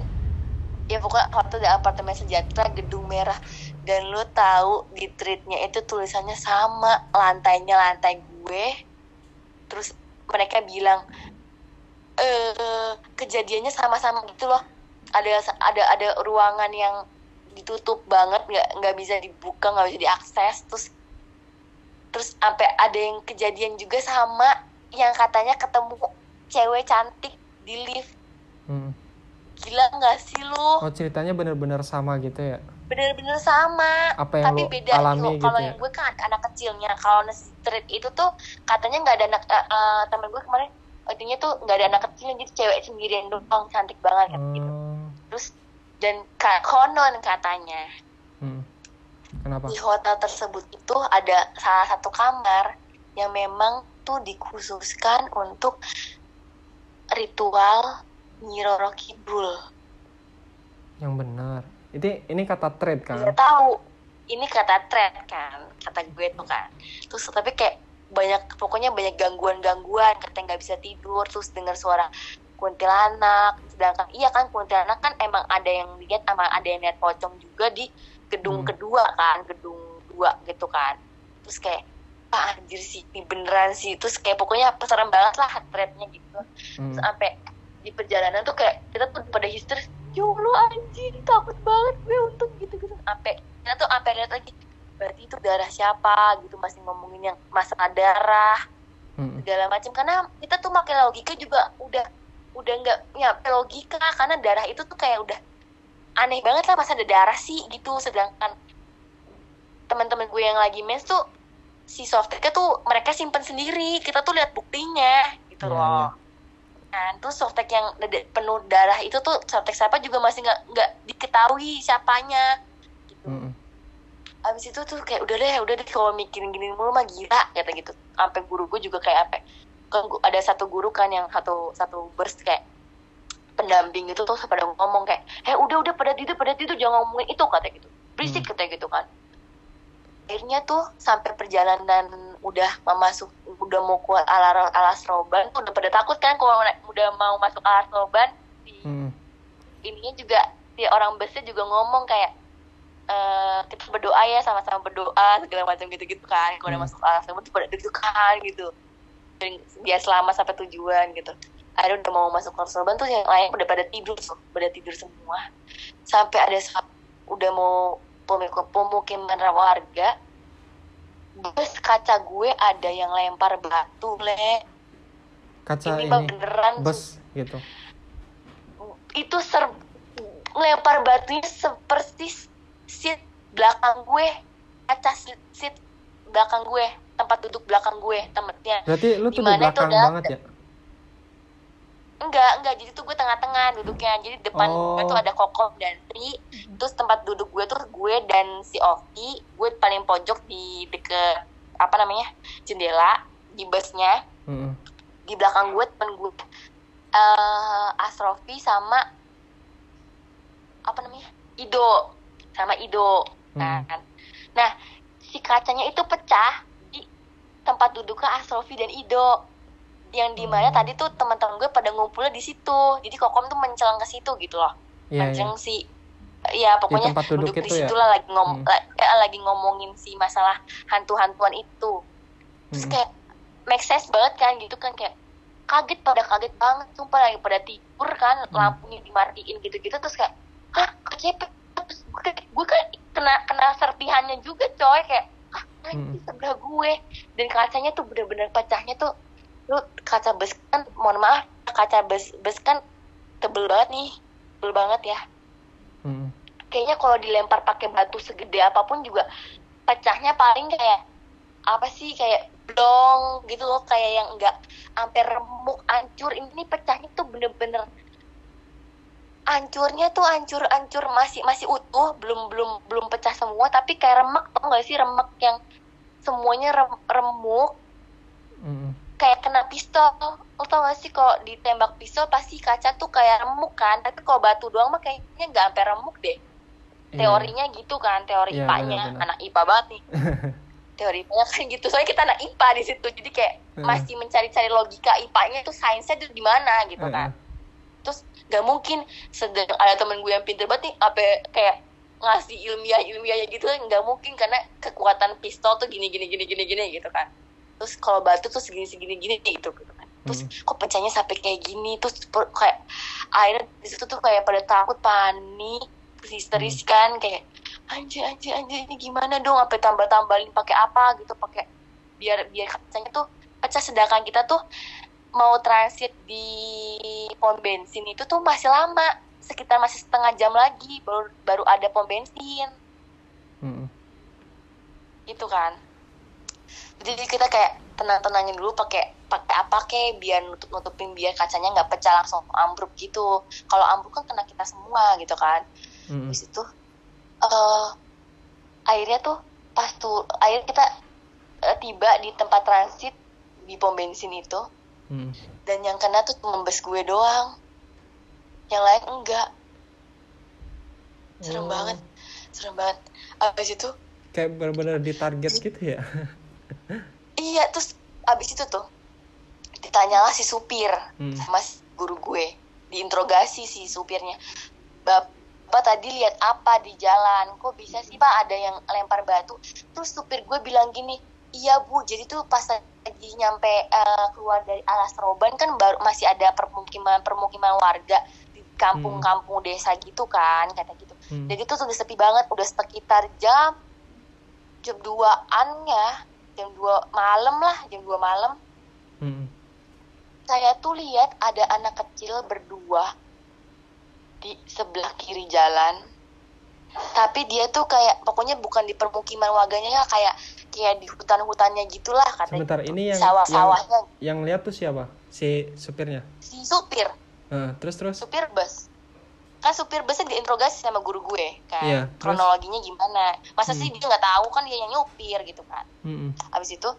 ya pokoknya hotel dan apartemen sejahtera gedung merah. Dan lu tahu di treatnya itu tulisannya sama lantainya lantai gue terus mereka bilang eh kejadiannya sama-sama gitu loh ada ada ada ruangan yang ditutup banget nggak nggak bisa dibuka nggak bisa diakses terus terus sampai ada yang kejadian juga sama yang katanya ketemu cewek cantik di lift Hmm. gila nggak sih lu Oh ceritanya bener-bener sama gitu ya? Bener-bener sama Apa yang tapi beda alami gitu. gitu kalau ya? yang gue kan anak kecilnya kalau street itu tuh katanya nggak ada anak eh, eh, temen gue kemarin intinya tuh nggak ada anak kecilnya jadi cewek sendirian doang cantik banget gitu Oh. terus dan konon katanya Hmm. Kenapa? di hotel tersebut itu ada salah satu kamar yang memang tuh dikhususkan untuk ritual Nyi Roro Kidul. Yang benar. Itu ini kata trade kan? Nggak tahu. Ini kata thread kan, kata gue tuh kan. Terus tapi kayak banyak pokoknya banyak gangguan-gangguan, katanya nggak bisa tidur, terus dengar suara kuntilanak. Sedangkan iya kan kuntilanak kan emang ada yang lihat sama ada yang lihat pocong juga di gedung Hmm. kedua kan, gedung dua gitu kan. Terus kayak ah anjir sih ini beneran sih terus kayak pokoknya serem banget lah threadnya gitu Hmm. Terus sampai di perjalanan tuh kayak kita tuh pada histeris ya Allah anjing takut banget gue untuk gitu gitu sampai kita tuh sampai lihat lagi? Berarti itu darah siapa gitu masih ngomongin yang masalah darah Hmm. segala macam karena kita tuh pakai logika juga udah udah nggak nyampe logika karena darah itu tuh kayak udah aneh banget lah masa ada darah sih gitu. Sedangkan teman-teman gue yang lagi mens tuh si softteknya tuh mereka simpen sendiri. Kita tuh lihat buktinya gitu Iya, loh Nah, terus softtek yang penuh darah itu tuh softtek siapa juga masih nggak nggak diketahui siapanya. Gitu. Hmm. Abis itu tuh kayak udah deh, udah deh kalau mikirin gini mulu mah gila kata gitu. Sampai guru gue juga kayak apa? Kan ada satu guru kan yang satu satu burst kayak pendamping gitu tuh pada ngomong kayak, eh udah udah pada tidur pada tidur jangan ngomongin itu kata gitu. Berisik Hmm. kata gitu kan. Akhirnya tuh sampai perjalanan udah memasuk udah mau keluar alas alas roban tuh udah pada takut kan kalau udah mau masuk alas roban si Hmm. ininya juga si orang busnya juga ngomong kayak eh kita berdoa ya sama-sama berdoa segala macam gitu-gitu kan kalau udah Hmm. masuk alas roban tuh pada deg-degan gitu Dan biar selamat sampai tujuan gitu akhirnya udah mau masuk alas roban tuh yang lain udah pada tidur tuh pada tidur semua sampai ada udah mau pemukiman warga. Bus kaca gue ada yang lempar batu le. Kaca ini ini beneran. bus gitu. itu ser lempar batunya seperti seat belakang gue. Kaca seat, belakang gue tempat duduk belakang gue tempatnya. Berarti lu tuh di Di mana belakang udah- banget ya? Enggak enggak. Jadi tuh gue tengah-tengah duduknya. Jadi depan Oh. gue tuh ada kokom dan Tri terus tempat duduk gue tuh gue dan si Ovi. Gue paling pojok di deket apa namanya jendela di busnya. Hmm. di belakang gue temen gue. Eh Asrofi sama apa namanya Ido. Sama Ido. Kan. Nah si kacanya itu pecah di tempat duduknya Asrofi dan Ido yang di mana Hmm. tadi tuh teman-teman gue pada ngumpulnya di situ jadi kokom tuh mencelang ke situ gitu loh iya. mencelang si ya pokoknya tempat duduk duduk di itu ya? situ lah lagi ngom Hmm. la- eh, lagi ngomongin si masalah hantu-hantuan itu terus Hmm. kayak make sense banget kan gitu kan kayak kaget pada kaget banget sumpah lagi pada tidur kan Hmm. lampunya dimatiin gitu-gitu terus kayak hah kecepet terus gue kan kena kena serpihannya juga coy kayak ah anjing Hmm. sebelah gue dan kacanya tuh bener-bener pecahnya tuh lu kaca bus kan mohon maaf kaca bus bus kan tebel banget nih tebel banget ya Hmm. kayaknya kalau dilempar pakai batu segede apa pun juga pecahnya paling kayak apa sih kayak blong gitu loh kayak yang enggak sampai remuk hancur ini pecahnya tuh bener-bener hancurnya tuh hancur hancur masih masih utuh belum belum belum pecah semua tapi kayak remek tau gak sih remek yang semuanya rem- remuk Hmm. Kayak kena pistol. Lo tau gak sih kalau ditembak pistol pasti kaca tuh kayak remuk kan? Tapi kalau batu doang mah kayaknya nggak sampai remuk deh. Iya. teorinya gitu kan teori Iya, IPA-nya. benar-benar. anak IPA banget nih. *laughs* Teori IPA-nya kan gitu. Soalnya kita anak IPA di situ. Jadi kayak Heeh. masih mencari-cari logika IPA-nya itu sainsnya itu di mana gitu Heeh. kan. Terus nggak mungkin sedang ada temen gue yang pinter banget nih apa kayak ngasih ilmiah ilmiahnya gitu nggak mungkin karena kekuatan pistol tuh gini gini gini gini gini gitu kan terus kalau batu tuh segini segini gini gitu gitu kan. Terus kok pecahnya sampai kayak gini terus per- kayak akhirnya di situ tuh kayak pada takut panik terus histeris kan kayak anjir anjir anjir ini gimana dong? Apa tambah tambahin pakai apa? gitu pakai biar biar kacanya tuh pecah sedangkan kita tuh mau transit di pom bensin itu tuh masih lama sekitar masih setengah jam lagi baru baru ada pom bensin. Mm-mm. gitu kan jadi kita kayak tenang tenangin dulu pakai pakai apa kek biar nutup nutupin biar kacanya nggak pecah langsung ambruk gitu. Kalau ambruk kan kena kita semua gitu kan. Mm-mm. habis itu eh akhirnya tuh pas tuh akhirnya kita eh, tiba di tempat transit di pom bensin itu. Mm-mm. dan yang kena tuh cuma bus gue doang. Yang lain enggak. Serem Oh. banget. Serem banget. Abis itu kayak benar-benar ditarget gitu ya *laughs* iya terus abis itu tuh ditanyalah si supir Hmm. sama si guru gue. Diinterogasi si supirnya. Bapak tadi lihat apa di jalan? Kok bisa sih pak ada yang lempar batu? Terus supir gue bilang gini iya bu jadi tuh pas lagi nyampe eh, keluar dari alas roban kan baru masih ada permukiman permukiman warga di kampung-kampung desa gitu kan kata gitu. Hmm. jadi tuh udah sepi banget udah sekitar jam jam 2an ya jam 2 malam lah jam 2 malam. Mm-mm. saya tuh lihat ada anak kecil berdua di sebelah kiri jalan. Tapi dia tuh kayak pokoknya bukan di permukiman warganya ya kayak kayak di hutan-hutannya gitulah katanya sebentar ini yang sawah-sawahnya. yang lihat tuh siapa? Si supirnya? Si supir. Eh, terus terus? Supir bus kan supir busnya diinterogasi sama guru gue kan Iya, terus? kronologinya gimana masa sih Hmm. dia nggak tahu kan dia yang nyupir gitu kan Mm-mm. abis itu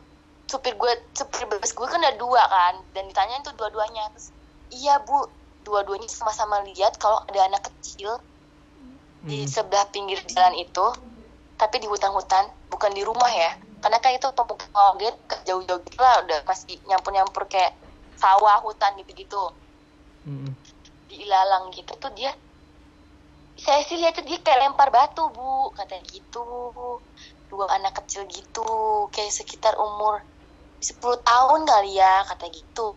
supir gue supir bus gue kan ada dua kan dan ditanyain tuh dua-duanya terus iya bu dua-duanya sama-sama lihat kalau ada anak kecil di Mm-mm. sebelah pinggir jalan itu tapi di hutan-hutan bukan di rumah ya karena kan itu pemukiman warga jauh-jauh gitu lah udah masih nyampur-nyampur kayak sawah hutan gitu-gitu Mm-mm. di ilalang gitu tuh dia saya sih lihat tuh dia kayak lempar batu bu. Katanya gitu dua anak kecil gitu kayak sekitar umur 10 tahun kali ya kata gitu.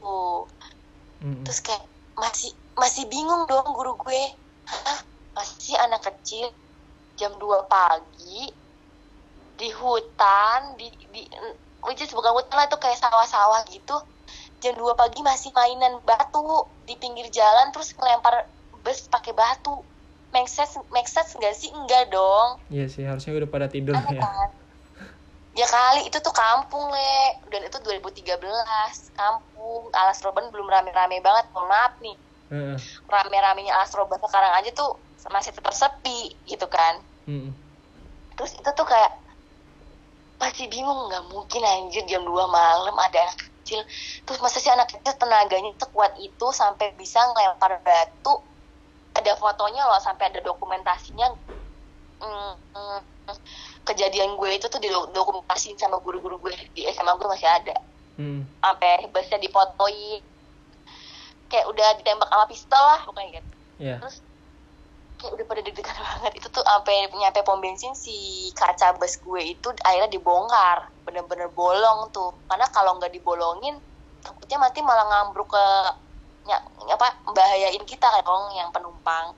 Mm-mm. terus kayak masih masih bingung dong guru gue. Hah, masih anak kecil jam 2 pagi di hutan di di which is bukan hutan lah itu kayak sawah-sawah gitu. Jam 2 pagi masih mainan batu di pinggir jalan terus ngelempar bus pakai batu make sense make sense nggak sih? Enggak dong. Iya sih harusnya udah pada tidur Aneh ya. kan? *laughs* Ya kali itu tuh kampung le. Dan itu 2013 kampung. Alas roban belum rame-rame banget mohon maaf nih. Heeh. rame-ramenya alas roban sekarang aja tuh masih tetap sepi gitu kan? Mm-mm. terus itu tuh kayak masih bingung nggak mungkin anjir jam 2 malam ada anak kecil. Terus masa sih anak kecil tenaganya sekuat itu sampai bisa ngelempar batu ada fotonya loh sampai ada dokumentasinya. Hmm, hmm, kejadian gue itu tuh didokumentasiin sama guru-guru gue di SMA gue masih ada. Mm. sampai busnya difotoin kayak udah ditembak sama pistol lah pokoknya gitu. Iya. terus kayak udah pada deg-degan *laughs* banget. Itu tuh sampai nyampe pom bensin si kaca bus gue itu akhirnya dibongkar. Bener-bener bolong tuh. Karena kalau nggak dibolongin takutnya nanti malah ngambruk ke ya, apa bahayain kita kan dong yang penumpang.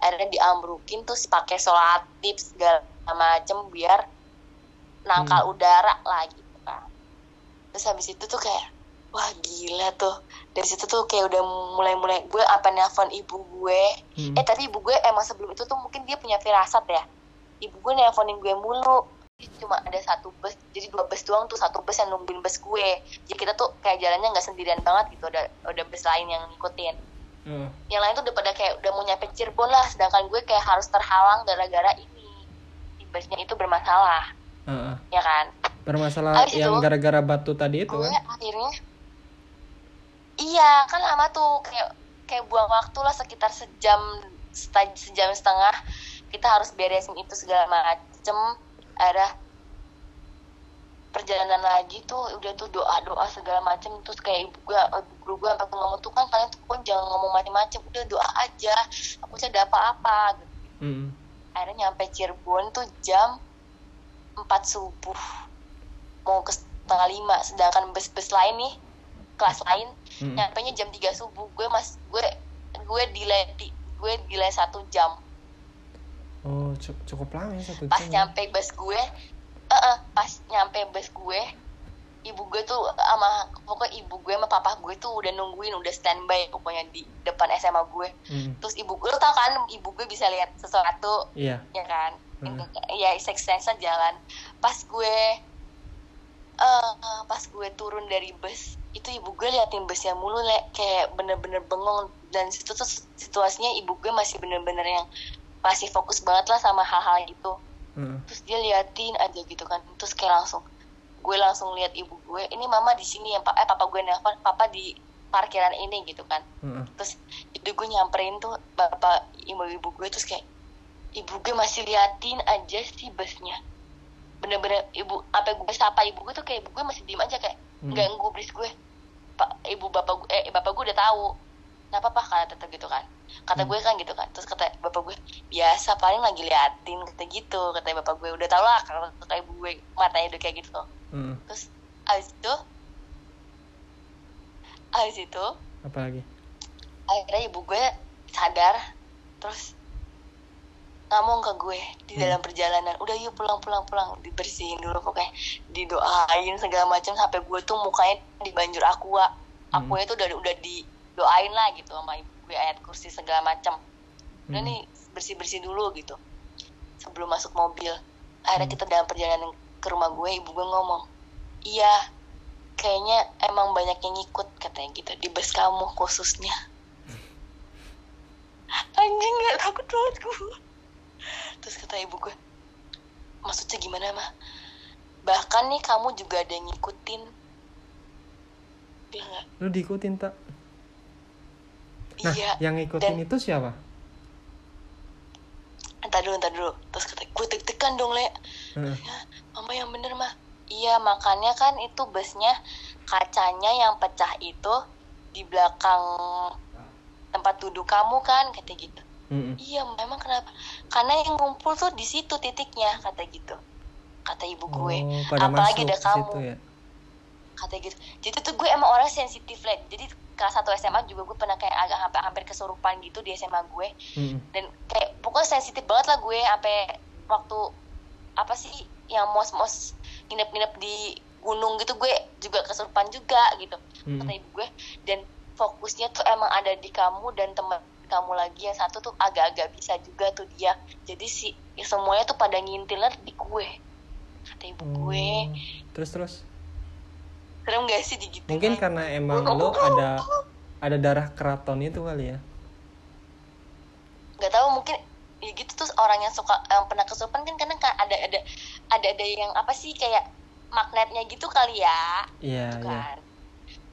Akhirnya diambrukin terus pakai solatif segala macem biar nangkal udara lah gitu kan. Terus habis itu tuh kayak wah gila tuh. Dari situ tuh kayak udah mulai-mulai gue apa nelfon ibu gue. Mm. eh tapi ibu gue emang sebelum itu tuh mungkin dia punya firasat ya. Ibu gue nelfonin gue mulu cuma ada satu bus jadi dua bus doang tuh satu bus yang nungguin bus gue. Jadi kita tuh kayak jalannya nggak sendirian banget gitu ada ada bus lain yang ngikutin. Oh. yang lain tuh udah pada kayak udah mau nyampe Cirebon lah sedangkan gue kayak harus terhalang gara-gara ini. Si busnya itu bermasalah. Heeh. ya kan? Bermasalah Habis yang itu, gara-gara batu tadi itu gue kan? akhirnya iya kan lama tuh kayak kayak buang waktu lah sekitar sejam sejam setengah. Kita harus beresin itu segala macem ada perjalanan lagi tuh udah tuh doa doa segala macem terus kayak ibu gue ibu guru gue sampai ngomong tuh kan kalian tuh pun jangan ngomong macem-macem udah doa aja aku sih ada apa-apa gitu. Mm. akhirnya nyampe Cirebon tuh jam 4 subuh mau ke setengah lima sedangkan bus-bus lain nih kelas lain Mm. nyampe nya jam 3 subuh gue mas gue gue delay gue delay satu jam Oh, cu- cukup lama ya satu pas jam. ya. nyampe bus gue eh eh, pas nyampe bus gue ibu gue tuh sama pokoknya ibu gue sama papa gue tuh udah nungguin udah standby pokoknya di depan SMA gue Mm. terus ibu gue lo tau kan ibu gue bisa lihat sesuatu Iya. ya kan Hmm. ya seks seksan jalan pas gue eh pas gue turun dari bus itu ibu gue liatin busnya mulu le kayak bener-bener bengong dan situ tuh situasinya ibu gue masih bener-bener yang masih fokus banget lah sama hal-hal gitu Mm. terus dia liatin aja gitu kan. Terus kayak langsung gue langsung lihat ibu gue ini mama di sini ya pak. Eh papa gue nelfon papa di parkiran ini gitu kan. Mm. terus itu gue nyamperin tuh bapak ibu ibu gue terus kayak ibu gue masih liatin aja sih busnya. Bener-bener ibu apa gue sapa ibu gue tuh kayak ibu gue masih diem aja kayak Hmm. nggak ngubris gue. Pak ibu bapak gue eh bapak gue udah tahu kenapa pak kata tetap gitu kan kata Hmm. gue kan gitu kan terus kata bapak gue biasa paling lagi liatin kata gitu kata bapak gue udah tau lah kalau kata ibu gue matanya udah kayak gitu Mm. terus abis itu abis itu Apa lagi? akhirnya ibu gue sadar terus ngomong ke gue di Hmm. dalam perjalanan udah yuk pulang pulang pulang dibersihin dulu pokoknya didoain segala macam sampai gue tuh mukanya dibanjur aqua Hmm. aqua itu udah udah didoain lah gitu sama ibu gue ayat kursi segala macam udah Hmm. nih bersih bersih dulu gitu sebelum masuk mobil. Akhirnya kita dalam perjalanan ke rumah gue ibu gue ngomong iya kayaknya emang banyak yang ngikut katanya gitu di bus kamu khususnya. *laughs* Anjing nggak takut banget gue terus kata ibu gue maksudnya gimana mah bahkan nih kamu juga ada yang ngikutin. Nggak Lu diikutin tak? Nah, iya. yang ngikutin dan- itu siapa? entar dulu entar dulu. Terus kata gue deg-degan dong le. Heeh. ya mama yang bener mah iya makanya kan itu busnya kacanya yang pecah itu di belakang tempat duduk kamu kan kata gitu. Mm-mm. iya memang kenapa? Karena yang ngumpul tuh di situ titiknya kata gitu. Kata ibu gue. Oh, apalagi ada kamu. situ ya. kata gitu. Jadi tuh gue emang orang sensitif lah jadi kelas 1 SMA juga gue pernah kayak agak hampir hampir kesurupan gitu di SMA gue Mm-mm. dan kayak pokoknya sensitif banget lah gue sampai waktu apa sih yang mos-mos nginep-nginep di gunung gitu gue juga kesurupan juga gitu Mm-mm. kata ibu gue dan fokusnya tuh emang ada di kamu dan teman kamu lagi yang satu tuh agak-agak bisa juga tuh dia jadi si semuanya tuh pada ngintilnya di gue kata ibu gue Oh. Terus terus. Serem gak sih digituin Mungkin karena emang lo ada ada darah keraton itu kali ya. nggak tahu mungkin ya gitu terus orang yang suka yang pernah kesurupan kan kadang kan ada ada ada ada yang apa sih kayak magnetnya gitu kali ya Iya, gitu iya. kan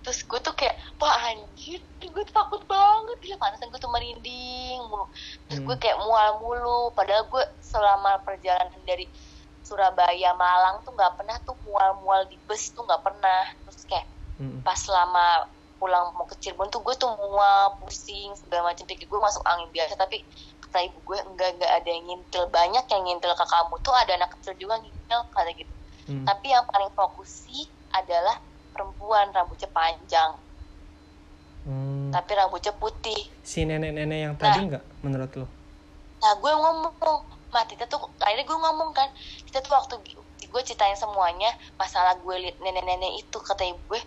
terus gue tuh kayak wah anjir gue takut banget ya pantesan gue tuh merinding mulu terus Hmm. gue kayak mual mulu padahal gue selama perjalanan dari Surabaya Malang tuh nggak pernah tuh mual-mual di bus tuh nggak pernah terus kayak Mm-mm. pas selama pulang mau ke Cirebon tuh gue tuh mual pusing segala macam pikir gue masuk angin biasa tapi kata ibu gue enggak enggak ada yang ngintil banyak yang ngintil ke kamu tuh ada anak kecil juga ngintil kata gitu Mm. tapi yang paling fokus sih adalah perempuan rambutnya panjang Hmm. tapi rambutnya putih Si nenek-nenek yang Nah. tadi nggak menurut lo? nah gue ngomong mah kita tuh akhirnya gue ngomong kan kita tuh waktu gue ceritain semuanya masalah gue liat nenek-nenek itu kata ibu gue.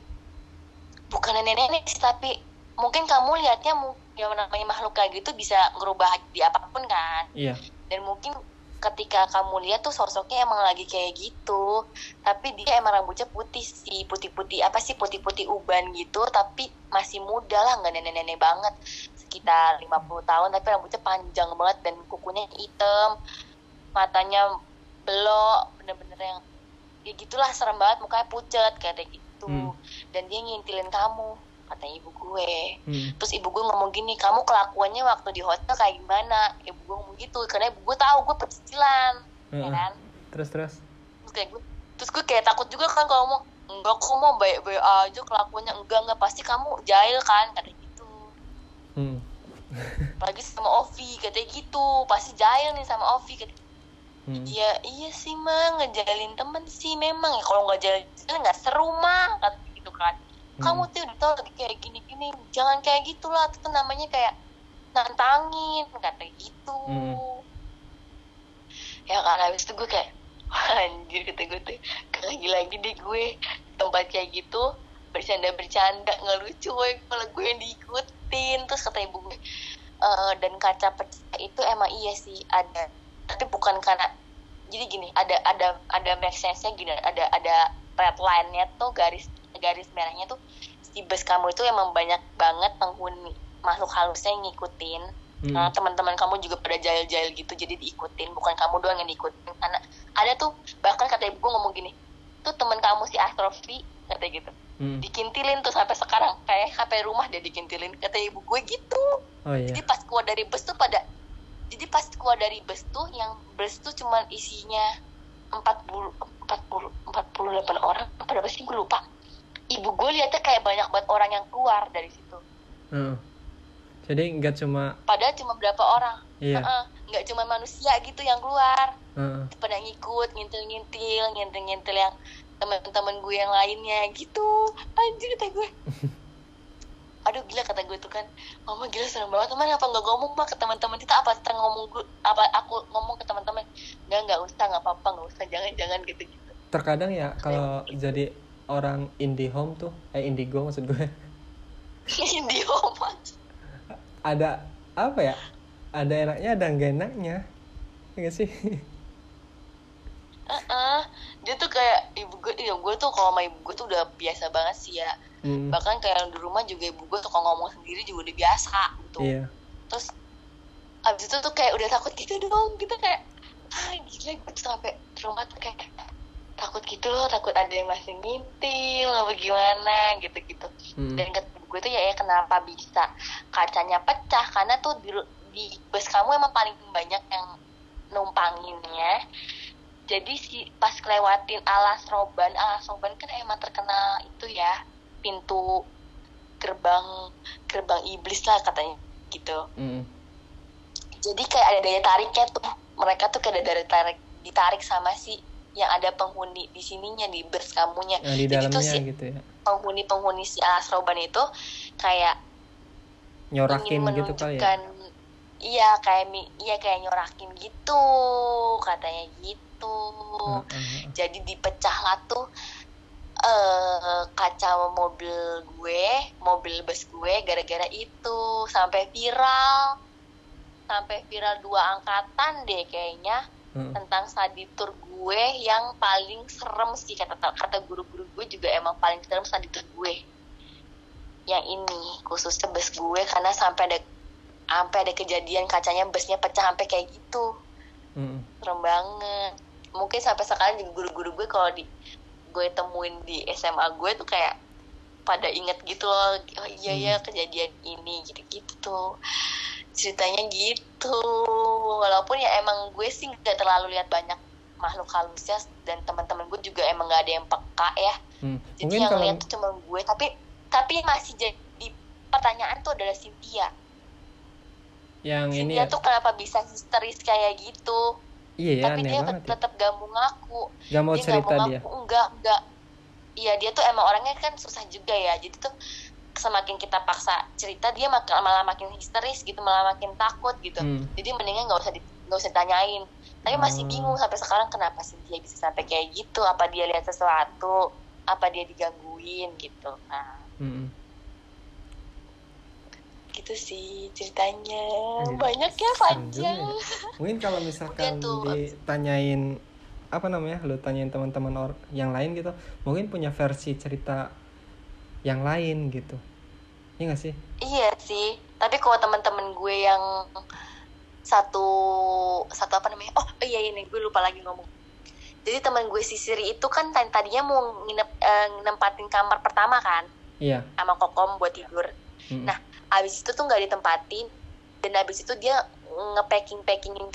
Bukan nenek-nenek sih tapi mungkin kamu liatnya mu- yang namanya makhluk kayak gitu bisa ngerubah di apa pun kan. Iya. dan mungkin ketika kamu lihat tuh sosoknya emang lagi kayak gitu tapi dia emang rambutnya putih sih putih-putih apa sih putih-putih uban gitu tapi masih muda lah nggak nenek-nenek banget sekitar 50 tahun tapi rambutnya panjang banget dan kukunya hitam matanya belok bener-bener yang ya gitulah serem banget mukanya pucet kayak gitu Hmm. dan dia ngintilin kamu katanya ibu gue Hmm. terus ibu gue ngomong gini kamu kelakuannya waktu di hotel kayak gimana ibu gue ngomong gitu karena ibu gue tahu gue pecicilan ya Heeh. kan Terus terus. terus kayak gue terus gue kayak takut juga kan kalau ngomong enggak kok mau baik-baik aja kelakuannya enggak enggak pasti kamu jahil kan kata. Apalagi sama Ovi katanya gitu. Pasti jahil nih sama Ovi kata Hmm. iya iya sih mah ngejalin temen sih memang. Ya kalau nggak jalan nggak seru mah kata gitu kan. Kamu Hmm. tuh udah tau lagi kayak gini-gini. Jangan kayak gitulah. Itu namanya kayak nantangin kata gitu. Hmm. ya kan habis itu gue kayak *laughs* anjir kata gue tuh. Lagi-lagi deh gue tempat kayak gitu bercanda-bercanda nggak lucu woy kalau gue yang diikutin. Terus kata ibu gue "Eh, dan kaca pecah itu emang iya sih ada. Tapi bukan karena jadi gini ada ada ada make sense-nya gini ada ada red line-nya tuh garis garis merahnya tuh si bus kamu itu emang banyak banget penghuni makhluk halusnya yang ngikutin. Hmm. Nah, teman-teman kamu juga pada jahil-jahil gitu jadi diikutin. Bukan kamu doang yang diikutin karena ada tuh bahkan kata ibu gue ngomong gini tuh teman kamu si Astrofi kata gitu Hmm. dikintilin tuh sampai sekarang. Kayak HP rumah dia dikintilin. Kata ibu gue gitu. Oh iya. Jadi pas keluar dari bus tuh pada jadi pas keluar dari bus tuh yang bus tuh cuman isinya 40 40 48 orang. Apa berapa sih? Gue lupa. Ibu gue lihatnya kayak banyak banget orang yang keluar dari situ. Heeh. jadi nggak cuma padahal cuma berapa orang. Iya. Nggak cuma manusia gitu yang keluar. Heeh. pada ngikut ngintil-ngintil ngintil-ngintil yang teman-teman gue yang lainnya gitu. Anjir kata gue. *laughs* Aduh gila kata gue tuh kan. Mama gila serem banget. Teman apa nggak ngomong mah ke teman-teman kita? Apa kita ngomong gue apa aku ngomong ke teman-teman? Nggak nggak usah nggak apa-apa nggak usah. Jangan jangan gitu gitu terkadang ya kalau jadi orang indie home tuh eh indigo maksud gue. *laughs* Di rumah ada apa ya? Ada enaknya ada enggak enaknya. Ya nggak *laughs* sih Heeh. dia tuh kayak ibu gue iya gue tuh kalau sama ibu gue tuh udah biasa banget sih ya. Hmm, bahkan kayak di rumah juga ibu gue tuh kalau ngomong sendiri juga udah biasa gitu. Iya. Terus abis itu tuh kayak udah takut gitu dong. Gitu kayak ah gila gue tuh sampai di rumah tuh kayak takut gitu loh takut ada yang masih ngintil apa gimana gitu gitu Hmm. dan kata gue tuh ya, ya kenapa bisa? Kacanya pecah karena tuh di, di bus kamu emang paling banyak yang numpanginnya jadi si pas kelewatin alas roban alas roban kan emang terkenal itu ya pintu gerbang gerbang iblis lah katanya gitu. Hmm. jadi kayak ada daya tariknya tuh mereka tuh kayak ada daya tarik ditarik sama si yang ada penghuni di sininya di bus kamunya. Yang di jadi tuh dalamnya si gitu ya. penghuni-penghuni si alas roban itu kayak nyorakin gitu kali ya? iya kayak iya kayak nyorakin gitu katanya gitu Heeh. jadi dipecah lah tuh eh kaca mobil gue mobil bus gue gara-gara itu sampai viral sampai viral dua angkatan deh kayaknya Heeh. tentang study tour gue yang paling serem sih kata kata guru-guru gue juga emang paling serem study tour gue yang ini khususnya bus gue karena sampai ada sampai ada kejadian kacanya busnya pecah sampai kayak gitu Heeh. serem banget mungkin sampai sekarang juga guru-guru gue kalau di gue temuin di SMA gue tuh kayak pada inget gitu loh oh iya ya kejadian ini gitu gitu tuh. Ceritanya gitu. Walaupun ya emang gue sih nggak terlalu lihat banyak makhluk halusnya dan teman-teman gue juga emang nggak ada yang peka ya. Hmm. jadi mungkin yang kalau lihat tuh cuma gue tapi tapi masih jadi pertanyaan tuh adalah Cynthia. Yang ini Cynthia ya? tuh kenapa bisa histeris kayak gitu iya ya tapi aneh dia banget ya. tetap gak mau ngaku. Gak mau dia cerita mau dia. ngaku enggak enggak. Iya dia tuh emang orangnya kan susah juga ya. Jadi tuh semakin kita paksa cerita dia mak- malah makin histeris gitu malah makin takut gitu. Hmm. jadi mendingan nggak usah di- nggak usah ditanyain. Tapi masih Hmm. bingung sampai sekarang kenapa sih dia bisa sampai kayak gitu? Apa dia lihat sesuatu? Apa dia digangguin gitu? Nah. Hmm. Gitu sih ceritanya banyak ya panjang ya. mungkin kalau misalkan tuh. ditanyain apa namanya lu tanyain teman-teman or- yang lain gitu mungkin punya versi cerita yang lain gitu Iya gak sih Iya sih, tapi kalau teman-teman gue yang satu satu apa namanya? Oh iya ini gue lupa lagi ngomong. Jadi teman gue si Siri itu kan tadi- tadinya mau nginep eh, nempatin kamar pertama kan iya sama kokom buat tidur. Mm-mm. Nah, abis itu tuh nggak ditempatin dan abis itu dia ngepacking packingin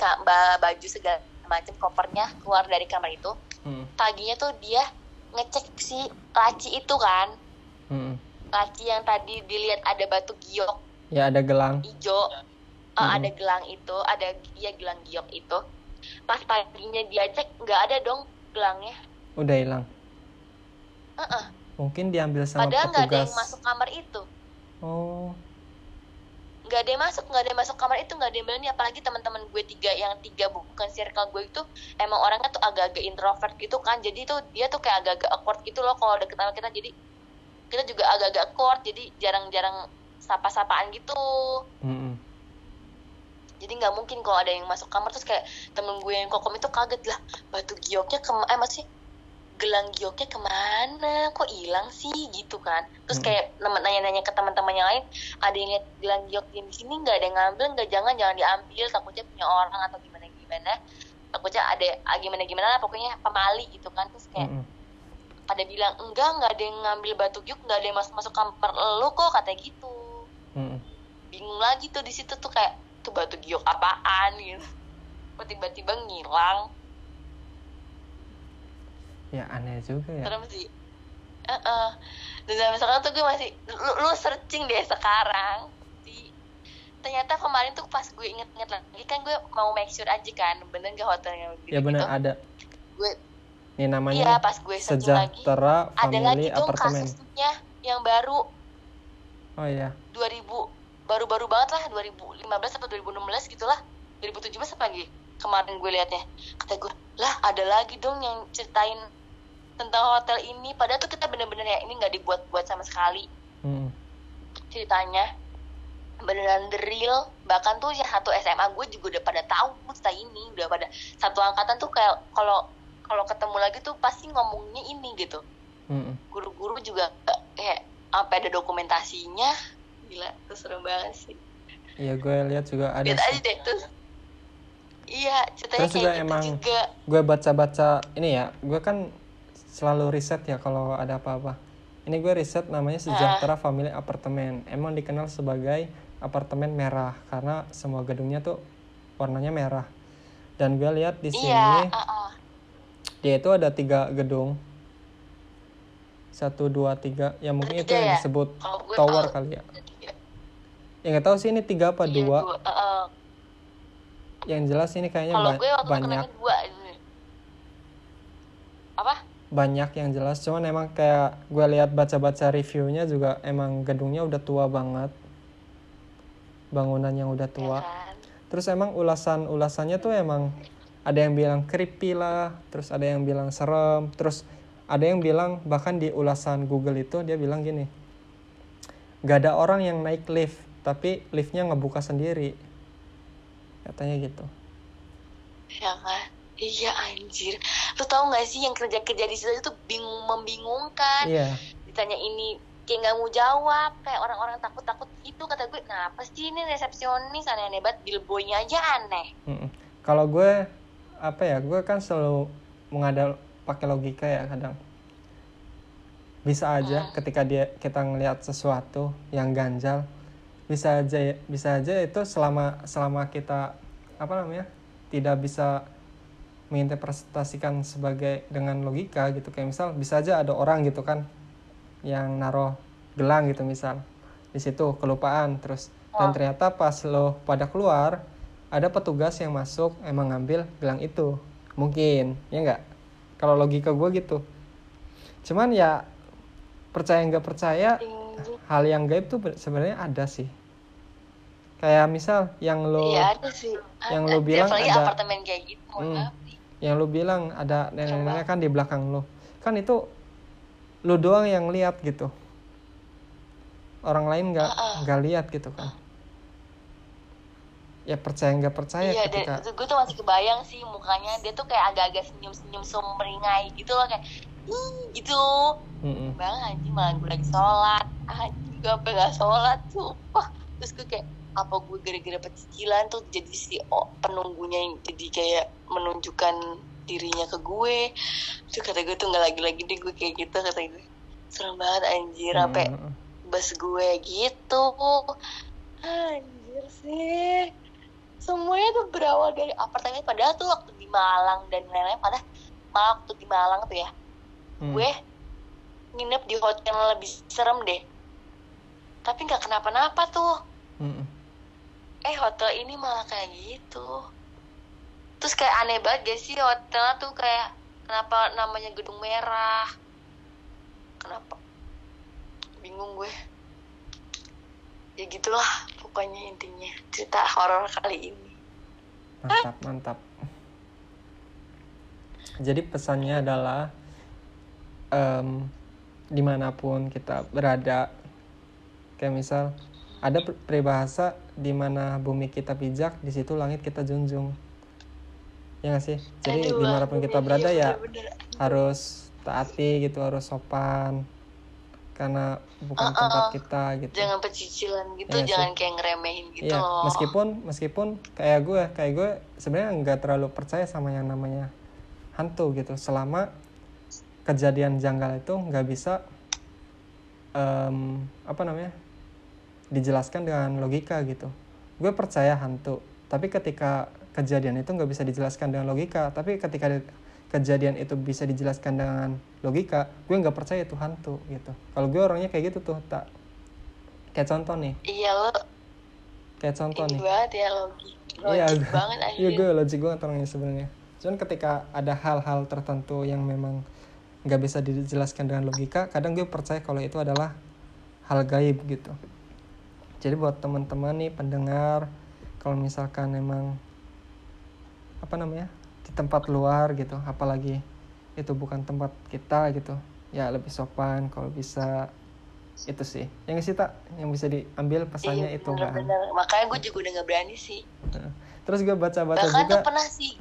baju segala macam kopernya keluar dari kamar itu Hmm. paginya tuh dia ngecek si laci itu kan Hmm. laci yang tadi dilihat ada batu giok Ya ada gelang. hijau Eh, Hmm. ada gelang itu ada iya gelang giok itu pas paginya dia cek nggak ada dong gelangnya Udah hilang. Heeh. Mungkin diambil sama padahal nggak ada petugas. yang masuk kamar itu Oh. Nggak ada yang masuk nggak ada yang masuk kamar itu nggak ada yang berani apalagi teman-teman gue tiga yang tiga bukan circle gue itu emang orangnya tuh agak-agak introvert gitu kan. Jadi tuh dia tuh kayak agak-agak awkward gitu loh kalau deket sama kita. Jadi kita juga agak-agak awkward jadi jarang-jarang sapa-sapaan gitu. Mm-mm. jadi nggak mungkin kalau ada yang masuk kamar terus kayak temen gue yang kokom itu kaget lah batu gioknya ke eh masih gelang gioknya ke mana? Kok hilang sih? Gitu kan. Terus Hmm. kayak nanya-nanya ke teman-teman yang lain ada yang lihat gelang giok di sini nggak? Ada yang ngambil nggak? Jangan jangan diambil. Takutnya punya orang atau gimana gimana takutnya ada ah, gimana gimana lah pokoknya pemali gitu kan. Terus kayak Mm-mm. pada bilang enggak nggak ada yang ngambil batu giok nggak ada yang masuk masuk kamar lu kok katanya gitu. Mm-mm. bingung lagi tuh di situ tuh kayak tuh batu giok apaan? Gitu *laughs* kok tiba-tiba ngilang Ya aneh juga ya. serem sih Heeh. dan sampai sekarang tuh gue masih lu, lu searching deh sekarang di ternyata kemarin tuh pas gue inget-inget lagi kan gue mau make sure aja kan bener gak hotelnya gitu Ya benar ada. gue Ini iya namanya pas gue searching lagi Sejahtera ada lagi Family dong Apartemen. kasusnya yang baru Oh iya. 2000 baru-baru banget lah 2015 atau 2016 gitulah 2017 apa lagi kemarin gue liatnya kata gue lah ada lagi dong yang ceritain tentang hotel ini padahal tuh kita bener-bener ya ini nggak dibuat-buat sama sekali Mm-mm. ceritanya beneran the real bahkan tuh ya satu SMA gue juga udah pada tahu cerita ini udah pada satu angkatan tuh kayak kalau kalau ketemu lagi tuh pasti ngomongnya ini gitu Mm-mm. guru-guru juga kayak sampai ada dokumentasinya gila tuh serem banget sih Iya gue lihat juga ada. lihat aja deh iya ceritanya Terus juga kayak gitu emang- juga gue baca-baca ini ya gue kan selalu riset ya kalau ada apa-apa ini gue riset namanya sejahtera family apartemen emang dikenal sebagai apartemen merah karena semua gedungnya tuh warnanya merah dan gue lihat di sini iya uh -uh. dia itu ada tiga gedung satu dua tiga ya mungkin itu Tiga yang ya? disebut tower tahu- kali ya ya nggak tahu sih ini tiga apa Iya, dua dua. Uh, uh. yang jelas ini kayaknya ba- gue waktu banyak dua gitu. apa banyak yang jelas. Cuman emang kayak gue lihat baca-baca reviewnya juga emang gedungnya udah tua banget. Bangunan yang udah ya tua kan? terus emang ulasan ulasannya tuh emang ada yang bilang creepy lah terus ada yang bilang serem terus ada yang bilang bahkan di ulasan Google itu dia bilang gini gak ada orang yang naik lift tapi liftnya ngebuka sendiri. Katanya gitu. Ya kan iya anjir. Lu tau gak sih yang kerja kerja di situ itu bingung membingungkan. Iya. Ditanya ini kayak nggak mau jawab. Kayak orang-orang takut takut itu kata gue. Nah apa sih ini resepsionis? Aneh-aneh banget. Billboynya aja aneh. Kalau gue apa ya, gue kan selalu mengadal pakai logika ya kadang. Bisa aja ketika dia kita ngelihat sesuatu yang ganjal, bisa aja bisa aja itu selama selama kita apa namanya tidak bisa menginterpretasikan sebagai dengan logika gitu. Kayak misal bisa aja ada orang gitu kan yang naruh gelang gitu misal di situ kelupaan. Terus dan ternyata pas lo pada keluar ada petugas yang masuk emang ngambil gelang itu. Mungkin ya nggak? Kalau logika gue gitu. Cuman ya percaya nggak percaya Tinggi. hal yang gaib tuh sebenarnya ada sih. Kayak misal yang lo iya ada sih. yang Ada. lu bilang ada- apartemen kayak gitu Hmm. Yang lo bilang ada nenek-nenek kan di belakang lo kan itu lo doang yang lihat gitu. Orang lain nggak Heeh. nggak lihat gitu kan. Ya percaya nggak percaya iya ketika gue tuh masih kebayang sih mukanya. Dia tuh kayak agak-agak senyum-senyum sumringah gitu loh kayak ih gitu. Mm-mm. bang anjing malah gue lagi sholat. Anjing gue sampai gak sholat sumpah. Terus gue kayak apa gue gara-gara pecicilan tuh jadi si oh, penunggunya yang jadi kayak menunjukkan dirinya ke gue. Terus kata gue tuh nggak lagi-lagi deh gue kayak gitu kata gue. Serem banget anjir sampai Mm-mm. bus gue gitu. Anjir sih. Semuanya tuh berawal dari apartemen padahal tuh waktu di Malang dan lain-lain pada malam tuh di Malang tuh ya. Hmm. gue nginep di hotel yang lebih serem deh. Tapi nggak kenapa-napa tuh. Mm-mm. Eh hotel ini malah kayak gitu. Terus kayak aneh banget gak sih hotelnya tuh kayak kenapa namanya gedung merah? Kenapa? Bingung gue. Ya gitulah pokoknya intinya cerita horor kali ini. Mantap, mantap. Jadi pesannya adalah em, di mana pun kita berada, kayak misal ada per- peribahasa di mana bumi kita pijak, di situ langit kita junjung. Ya nggak sih? Jadi Aduh, di mana pun kita berada ya bener-bener. harus taati gitu, harus sopan, karena bukan Uh, uh, tempat uh. kita gitu. jangan pecicilan gitu sih. jangan kayak ngeremehin gitu Iya, loh meskipun meskipun kayak gue, kayak gue sebenarnya nggak terlalu percaya sama yang namanya hantu gitu. Selama kejadian janggal itu nggak bisa em, apa namanya dijelaskan dengan logika gitu. Gue percaya hantu, tapi ketika kejadian itu nggak bisa dijelaskan dengan logika, tapi ketika di- kejadian itu bisa dijelaskan dengan logika, gue nggak percaya itu hantu gitu. Kalau gue orangnya kayak gitu tuh, tak kayak contoh nih, iya lo kayak contoh ini nih. banget ya Iya, logik gue- banget Iya gue logik banget orangnya sebenarnya. Cuman ketika ada hal-hal tertentu yang memang nggak bisa dijelaskan dengan logika, kadang gue percaya kalau itu adalah hal gaib gitu. Jadi buat teman-teman nih pendengar, kalau misalkan emang apa namanya di tempat luar gitu, apalagi itu bukan tempat kita gitu, ya lebih sopan kalau bisa itu sih. Yang sih tak yang bisa diambil pesannya Iya, itu kan. bener-bener. makanya gue juga udah gak berani sih. Terus gue baca-baca bahkan juga, tuh pernah sih.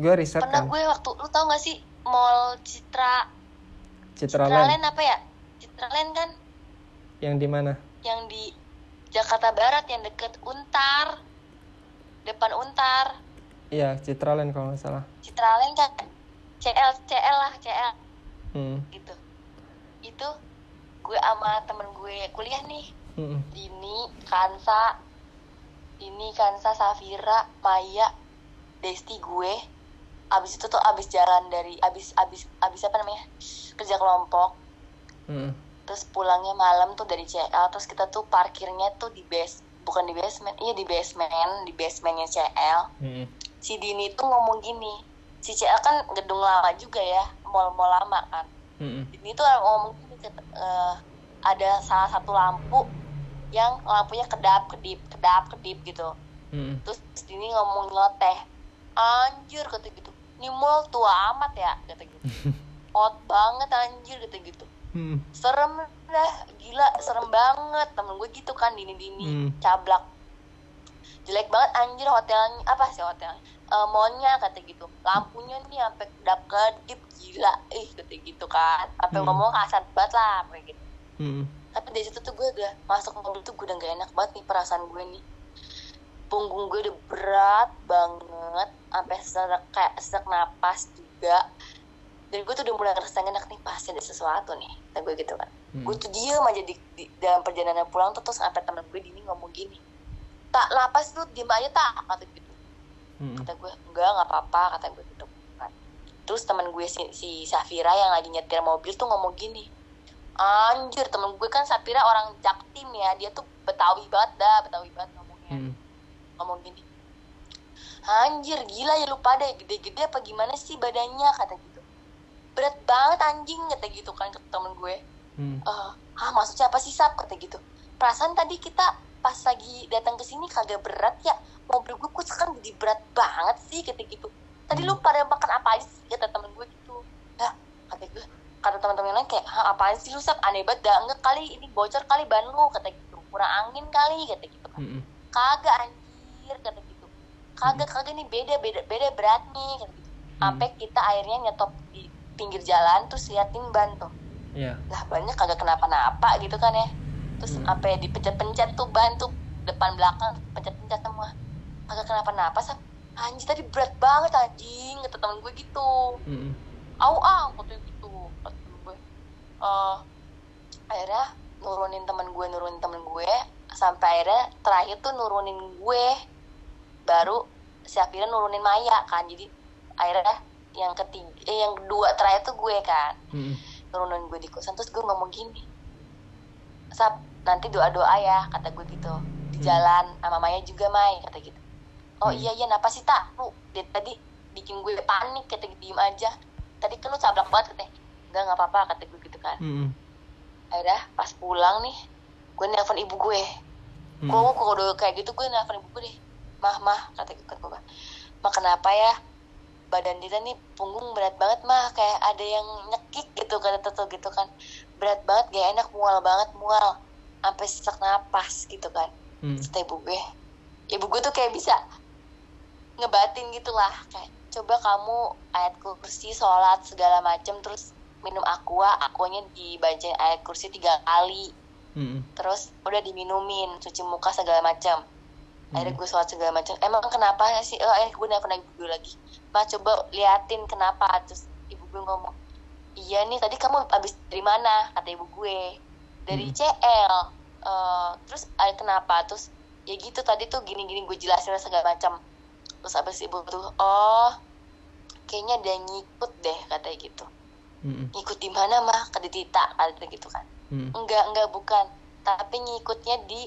Gue riset pernah kan, gue waktu lu tau gak sih mall Citra Citraland. Citraland apa ya? Citraland kan? Yang di mana? yang di Jakarta Barat yang deket Untar. Depan Untar. Iya, Citraland kalau nggak salah. Citraland kan? CL CL lah CL Hmm. gitu. Itu gue sama temen gue kuliah nih. Mm-mm. ini Kansa. Ini Kansa Safira Maya Desti gue. Abis itu tuh abis jalan dari abis abis abis apa namanya? Kerja kelompok. Mm-mm. Terus pulangnya malam tuh dari CL terus kita tuh parkirnya tuh di base bukan di basement iya di basement di basementnya CL Mm-mm. si Dini tuh ngomong gini si CL kan gedung lama juga ya mall-mall lama kan Mm-mm. ini tuh ngomong gini eh, ada salah satu lampu yang lampunya kedap kedip kedap kedip gitu Mm-mm. terus ini ngomong nyoteh anjir kata gitu ini mall tua amat ya kata gitu *laughs* hot banget anjir kata gitu Mm-mm. serem dah gila serem banget. Temen gue gitu kan dini dini Hmm. cablak. Jelek banget anjir hotelnya apa sih hotelnya? Eh, mallnya kata gitu. Lampunya nih sampai kedap kedip gila. Ih kata gitu kan. Sampai Hmm. ngomong kasar banget lah kayak gitu. Mm-mm. tapi dari situ tuh gue udah masuk mobil tuh gue udah gak enak banget nih perasaan gue nih. Punggung gue udah berat banget sampai serak kayak sesak napas juga dan gue tuh udah mulai ngerasa enak nih pasti ada sesuatu nih. Kata gue gitu kan. Mm-mm. gue tuh diem aja di, di- dalam perjalanan pulang tuh terus sampai temen gue dini ngomong gini. Tak napas lu diem aja tak kata gitu. Mm-mm. kata gue enggak nggak apa-apa kata gue gitu kan. Terus teman gue si, si Safira yang lagi nyetir mobil tuh ngomong gini anjir temen gue kan Safira orang jaktim ya dia tuh betawi banget dah betawi banget ngomongnya. Mm-mm. ngomong gini anjir gila ya lu pada gede-gede apa gimana sih badannya kata gitu berat banget anjing kata gitu kan ke temen gue. Mm. eh ah maksudnya apa sih sap? kata gitu. Perasaan tadi kita pas lagi datang ke sini kagak berat ya? Mobil gue kok sekarang jadi berat banget sih kata gitu. Tadi lu pada makan apa aja sih? kata temen gue gitu. Lah kata gue kata teman-teman yang lain kayak ah apaan sih lu sap? Aneh banget dah enggak kali ini bocor kali ban lu kata gitu. Kurang angin kali kata gitu kan. Mm-mm. kagak anjir kata gitu. Kagak kagak nih beda beda beda berat nih kata gitu. Sampai kita akhirnya nyetop di pinggir jalan terus liatin ban tuh. Iya. lah banyak kagak kenapa-napa gitu kan ya. Terus Hmm. sampai dipencet-pencet tuh ban tuh depan belakang pencet-pencet semua. Kagak kenapa-napa sah anjing tadi berat banget anjing kata temen gue gitu. Mm-mm. au au katanya gitu kata gue. Eh, akhirnya nurunin temen gue nurunin temen gue. Sampai akhirnya terakhir tuh nurunin gue. Baru si Afira nurunin Maya kan jadi akhirnya yang ketiga eh, yang kedua terakhir tuh gue kan Mm-mm. turunin gue di kosan terus gue ngomong gini sap nanti doa doa ya kata gue gitu di Hmm. jalan sama Maya juga Mai kata gitu oh Hmm. iya iya kenapa sih tak lu dia tadi bikin gue panik kata gitu diem aja tadi kan lu sablak banget katanya enggak nggak apa-apa kata gue gitu kan Mm-mm. akhirnya pas pulang nih gue nelfon ibu gue Mm-mm. Kok kalau kayak gitu gue nelfon ibu gue deh Mah, mah, kata gue, kata gue Mah kenapa ya Badan Dita nih punggung berat banget mah. Kayak ada yang nyekik gitu kata tuh gitu kan. Berat banget, gak enak, mual banget, mual. Sampai sesak napas gitu kan. Mm. Kata ibu gue. Ibu gue tuh kayak bisa Ngebatin gitu lah Kayak coba kamu ayat kursi, sholat, segala macem Terus minum aqua, aquanya dibacain ayat kursi tiga kali. Mm-mm. terus udah diminumin cuci muka segala macam akhirnya Mm. gue sholat segala macam. Emang kenapa sih? Oh, eh gue nelfon ibu gue lagi. Ma coba liatin kenapa. Terus ibu gue ngomong iya nih tadi kamu habis dari mana? Kata ibu gue. Dari Hmm. CL Eh, terus ada kenapa? Terus ya gitu tadi tuh gini-gini gue jelasin segala macam. Terus abis ibu tuh oh kayaknya ada ngikut deh katanya gitu. Mm-mm. ngikut di mana mah kata Tita kata gitu kan. Mm. enggak enggak bukan. Tapi ngikutnya di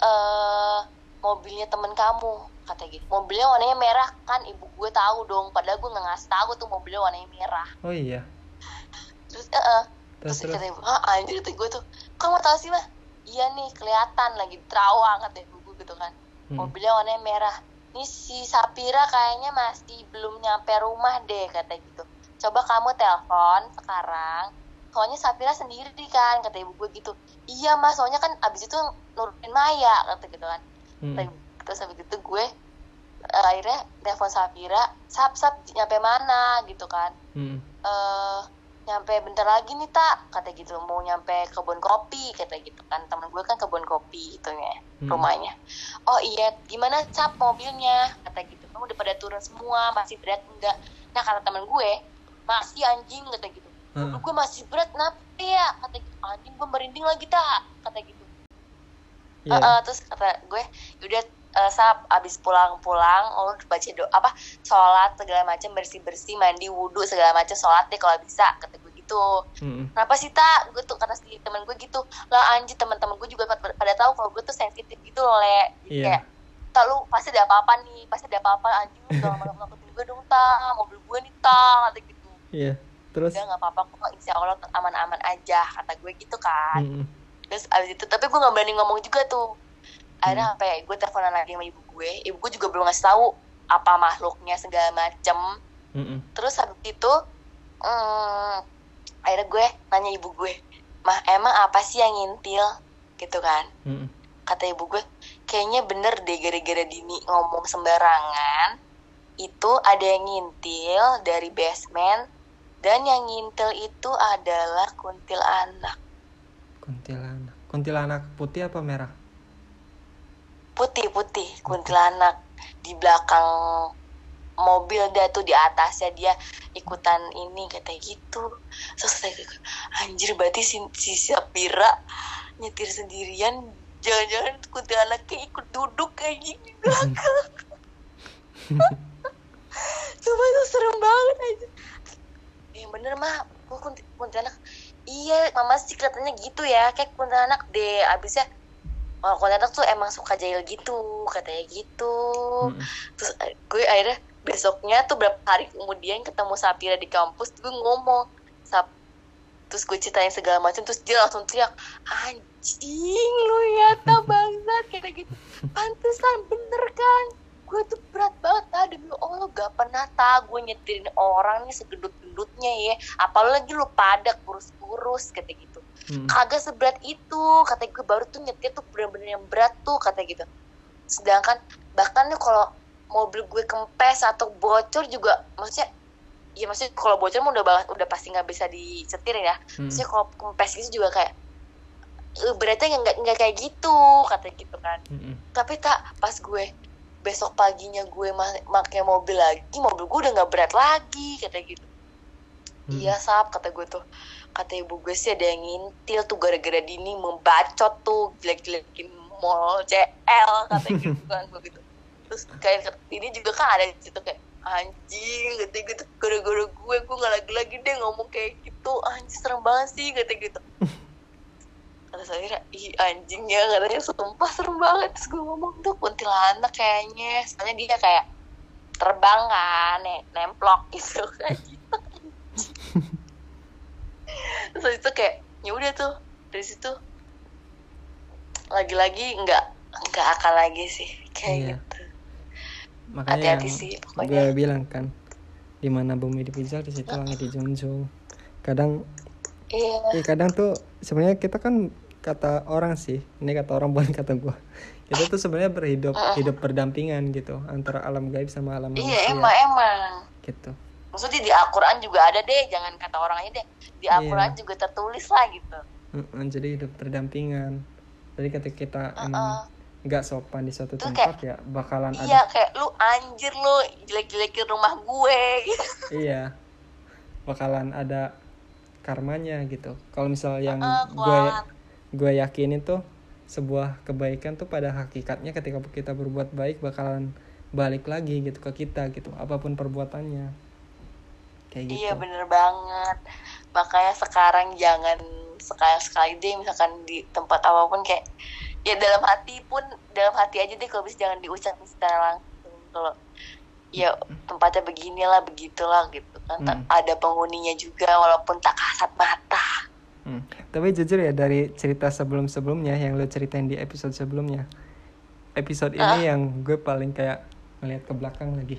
eh mobilnya temen kamu kata gitu mobilnya warnanya merah kan ibu gue tahu dong. Padahal gue nggak ngasih tahu tuh mobilnya warnanya merah. Oh iya. terus eh eh. Terus terus, kata ibu ah anjir tuh gue tuh. Kamu tahu sih mah iya nih kelihatan lagi terawang kata ibu gue gitu kan. Mm. mobilnya warnanya merah. Ini si Sapira kayaknya masih belum nyampe rumah deh kata gitu. Coba kamu telepon sekarang. Soalnya Sapira sendiri kan kata ibu gue gitu. Iya mas soalnya kan abis itu nurunin Maya kata gitu kan Mm. Ibu- terus habis itu gue eh, akhirnya telepon Sapira sap sap nyampe mana? Gitu kan. Mm. eh nyampe bentar lagi nih tak kata gitu. Mau nyampe kebun kopi kata gitu kan. Temen gue kan kebun kopi gitu ya Hmm. rumahnya. Oh iya gimana cap mobilnya? Kata gitu. Kamu udah pada turun semua masih berat enggak? Nah kata temen gue masih anjing kata gitu. Udah gue masih berat kenapa ya? Kata gitu. Anjing gue merinding lagi tak kata gitu Iya. Heeh, terus kata gue udah sap abis pulang-pulang oh baca doa apa sholat segala macam bersih-bersih mandi wudhu segala macam sholat deh kalau bisa kata gue gitu Mm. kenapa sih tak gue tuh kata si temen gue gitu lah anjir teman-teman gue juga pada, pada tahu kalau gue tuh sensitif gitu loh le Jadi Iya. kayak tak lu pasti ada apa-apa nih pasti ada apa-apa anjing lu jangan nakutin gue dong tak mobil gue nih tak kata gitu Iya. Terus. udah nggak apa-apa kok insya Allah aman-aman aja kata gue gitu kan Mm. Terus abis itu tapi gue nggak berani ngomong juga tuh. Hmm. akhirnya sampai gue teleponan lagi sama ibu gue. Ibu gue juga belum ngasih tahu apa makhluknya segala macem. Mm. terus habis itu hmm, akhirnya gue nanya ibu gue mah emang apa sih yang ngintil? Gitu kan. Mm. kata ibu gue kayaknya bener deh gara-gara Dini ngomong sembarangan. Itu ada yang ngintil dari basement dan yang ngintil itu adalah kuntil anak Kuntilanak. Kuntilanak putih apa merah? putih putih kuntilanak. Di belakang mobil dia tuh di atasnya dia ikutan ini katanya gitu. Terus saya anjir berarti si, si Sapira nyetir sendirian. Jangan-jangan kuntilanaknya ikut duduk kayak gini di belakang. *laughs* Cuma itu serem banget aja yang bener mah kuntilanak iya mama sih kelihatannya gitu ya kayak kuntilanak deh abisnya Oh, kuntilanak tuh emang suka jahil gitu, katanya gitu. Mm. Terus eh, gue akhirnya besoknya tuh berapa hari kemudian ketemu Sapira di kampus, gue ngomong, Sap, terus gue ceritain segala macam, terus dia langsung teriak, anjing lu ya tak *laughs* bangsat, kayak gitu. Pantesan bener kan, gue tuh berat banget ah. Demi Allah gak pernah tau gue nyetirin orang nih segedut-gedutnya ya, apalagi lu pada kurus-kurus, kata gitu. Mm. kagak seberat itu. Kata gue baru tuh nyetir tuh bener-bener yang berat tuh kata gitu. Sedangkan bahkan nih kalau mobil gue kempes atau bocor juga maksudnya ya maksudnya kalau bocor udah banget udah pasti nggak bisa disetir ya. Mm. maksudnya kalau kempes gitu juga kayak "Eh, beratnya nggak nggak kayak gitu kata gitu kan. Mm. tapi tak pas gue besok paginya gue pakai mobil lagi mobil gue udah nggak berat lagi kata gitu. Mm. Iya sap kata gue tuh. Kata ibu gue sih ada yang ngintil tuh gara-gara Dini membacot tuh jelek-jelekin mall CL kata *laughs* gitu kan gue gitu. Terus kayak ini juga kan ada situ kayak anjing kata gitu. Gara-gara gue gue nggak lagi-lagi deh ngomong kayak gitu. Anjing serem banget sih kata gitu *laughs* kata saya ih anjing ya katanya. Sumpah serem banget. Terus gue ngomong tuh kuntilanak kayaknya. Soalnya dia kayak terbang kan ne- nemplok gitu kan. Gitu *laughs* terus itu kayak ya udah tuh. Dari situ lagi-lagi nggak nggak akal lagi sih kayak Iya. gitu. Makanya Hati-hati yang sih, pokoknya. gue bilang kan di mana bumi dipijak di situ langit dijunjung. Kadang iya. ya kadang tuh sebenarnya kita kan kata orang sih ini kata orang bukan kata gue kita tuh sebenarnya berhidup hidup berdampingan gitu antara alam gaib sama alam iya manusia. emang emang. Gitu. Maksudnya di Al-Quran juga ada deh jangan kata orang aja deh. Di Iya. Al-Quran juga tertulis lah gitu. Mm-mm, jadi hidup berdampingan. Jadi ketika kita Uh-uh. emang nggak sopan di suatu Tuh tempat ya bakalan iya ada. kayak lu anjir lu jelek-jelekin rumah gue. *laughs* Iya. Bakalan ada karmanya gitu. Kalau misal yang Uh, gue. Gue yakinin tuh sebuah kebaikan tuh pada hakikatnya ketika kita berbuat baik bakalan balik lagi gitu ke kita gitu apa pun perbuatannya. Kayak gitu. iya bener banget. Makanya sekarang jangan sekali sekali deh misalkan di tempat apa pun kayak ya dalam hati pun dalam hati aja deh kalau bisa jangan diucapin secara langsung kalau ya tempatnya beginilah begitulah gitu kan. Hmm. ada penghuninya juga walaupun tak kasat mata Hmm. Tapi jujur ya dari cerita sebelum-sebelumnya yang lo ceritain di episode sebelumnya, episode ini yang gue paling kayak ngelihat ke belakang lagi,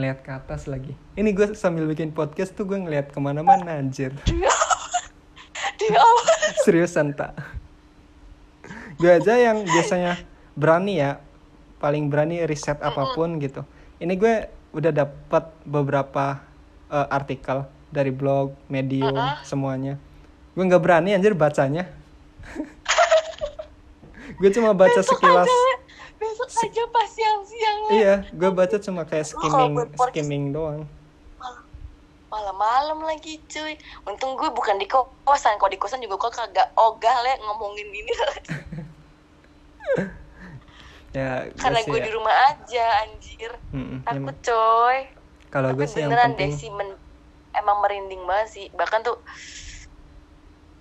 ngelihat ke atas lagi. Ini gue sambil bikin podcast tuh gue ngelihat ke mana-mana anjir. *laughs* di awal Seriusan tak? Gue aja yang biasanya berani ya, paling berani riset apa pun gitu. Ini gue udah dapat beberapa eh, artikel dari blog, medium, semuanya. Gue nggak berani anjir bacanya. gue cuma baca sekilas. besok aja pas siang-siang lah. Iya, gue baca cuma kayak skimming, skimming doang. malam-malam lagi cuy untung gue bukan di kosan kalau di kosan juga gue kagak ogah le ngomongin gini *laughs* Ya, karena sih gue ya. di rumah aja anjir Mm-mm, takut emang. coy Kalau gue sih yang beneran deh penting. sih men- emang merinding banget sih bahkan tuh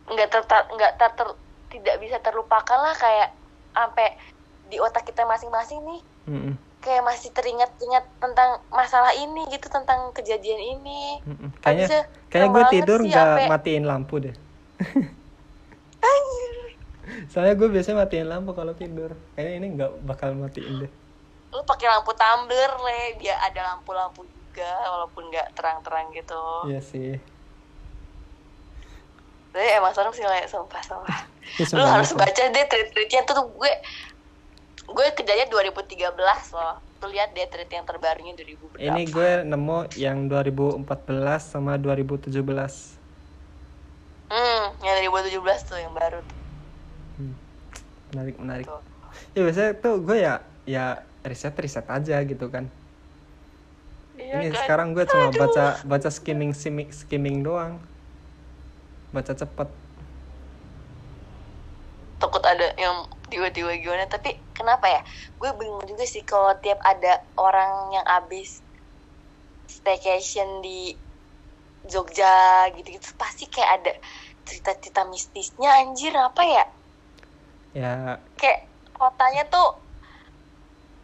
nggak ter nggak ter, ter- tidak bisa terlupakan lah kayak sampai di otak kita masing-masing nih Mm-mm, kayak masih teringat-ingat tentang masalah ini gitu tentang kejadian ini mm-mm. Nggak Kayaknya, kayaknya gue tidur nggak sampai- matiin lampu deh. *laughs* Soalnya gue biasanya matiin lampu kalau tidur. Kayaknya ini nggak bakal matiin deh. lu pakai lampu tumbler le biar ada lampu-lampu juga walaupun nggak terang-terang gitu Iya sih. Tapi emang serem sih le sumpah sumpah *laughs* lu harus baca deh tweet-tweetnya tuh gue gue kerjanya 2013 loh tuh lihat deh tweet yang terbarunya 2000 berapa Ini gue nemu yang 2014 sama 2017. hmm yang 2017 tuh yang baru tuh. Hmm. Menarik, menarik. Tuh. Ya biasanya tuh gue ya ya riset riset aja gitu kan. Iya Ini kan? sekarang gue cuma Aduh. baca baca skimming skimming skimming doang. Baca cepet. takut ada yang tiba-tiba gimana. Tapi kenapa ya? Gue bingung juga sih kalau tiap ada orang yang abis staycation di Jogja gitu-gitu pasti kayak ada cerita-cerita mistisnya anjir apa ya? Ya. Kayak kotanya tuh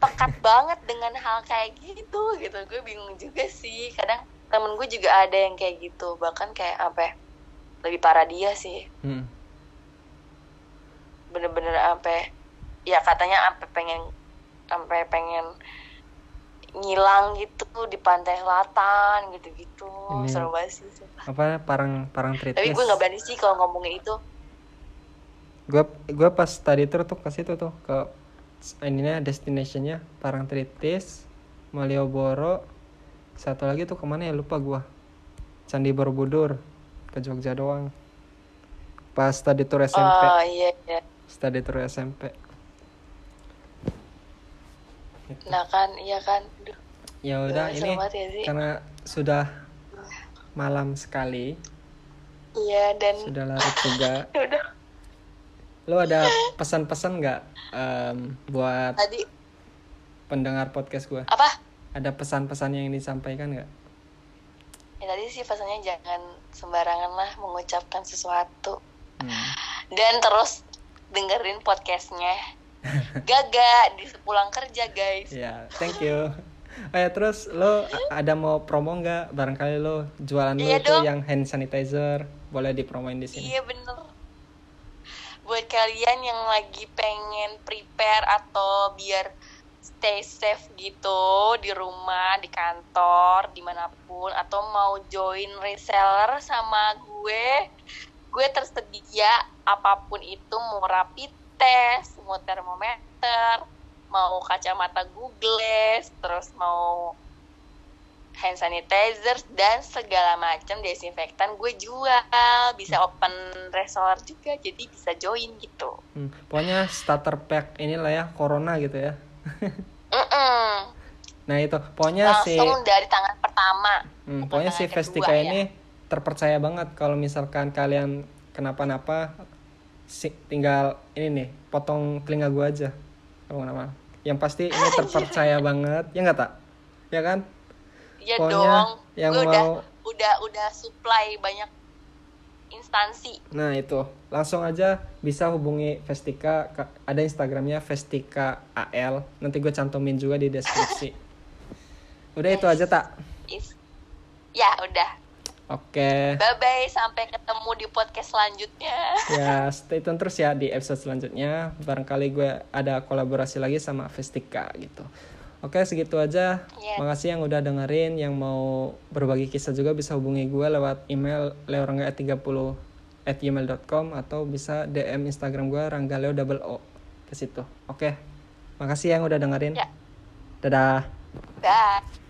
pekat *laughs* banget dengan hal kayak gitu gitu. Gue bingung juga sih. Kadang temen gue juga ada yang kayak gitu. Bahkan kayak apa ya, lebih parah dia sih. Hmm. bener-bener sampai ya katanya sampai pengen sampai pengen ngilang gitu di pantai selatan gitu-gitu. Ini- seru banget sih apa parang parang tritis. tapi gue nggak berani sih kalau ngomongin itu. Gue gue pas tadi tur tuh ke situ tuh ke ininya destinationnya Parangtritis Malioboro satu lagi tuh ke mana ya? Lupa gue Candi Borobudur ke Jogja doang. Pas tadi tur SMP oh iya iya. Tadi tur SMP nah kan iya kan. Duh, ya udah ini ya karena sudah malam sekali. Iya dan sudah larut juga. *laughs* Ya udah. Lo ada pesan-pesan nggak em, buat tadi. pendengar podcast gue apa? Ada pesan-pesan yang disampaikan nggak ya tadi sih pesannya jangan sembarangan lah mengucapkan sesuatu. Hmm. dan terus dengerin podcastnya. *laughs* Gaga di sepulang kerja guys. Ya thank you. Oh ya terus lo ada mau promo nggak? Barangkali lo jualan lo Iya itu dong. yang hand sanitizer. Boleh dipromoin di sini. Iya bener. Buat kalian yang lagi pengen prepare atau biar stay safe gitu di rumah, di kantor, di mana pun, atau mau join reseller sama gue, gue tersedia apa pun itu mau rapid test, mau termometer, mau kacamata Google terus mau hand sanitizer dan segala macam desinfektan gue jual. Bisa open reseller juga jadi bisa join gitu. Hmm, pokoknya starter pack inilah ya corona gitu ya Mm-mm. nah itu. Pokoknya si langsung dari tangan pertama. Hmm, pokoknya si tangan kedua, Vestika ya. ini terpercaya banget kalau misalkan kalian kenapa-napa si, tinggal ini nih potong telinga gua aja. Kalau kenapa. Yang pasti ini terpercaya banget. Ya nggak tak ya kan? Ya pokoknya dong. yang gue udah mau- udah udah supply banyak instansi. Nah itu langsung aja bisa hubungi Vestika Ka- ada Instagramnya Vestika AL nanti gue cantumin juga di deskripsi. Udah itu aja tak. Is- ya udah. Oke. Bye bye sampai ketemu di podcast selanjutnya. Ya *laughs* stay tune terus ya di episode selanjutnya. Barangkali gue ada kolaborasi lagi sama Vestika gitu. Oke segitu aja. Iya. makasih yang udah dengerin yang mau berbagi kisah juga bisa hubungi gue lewat email leorangga30 at gmail.com atau bisa DM Instagram gue ranggaleo double o ke situ. Oke makasih yang udah dengerin. Ya. dadah. Bye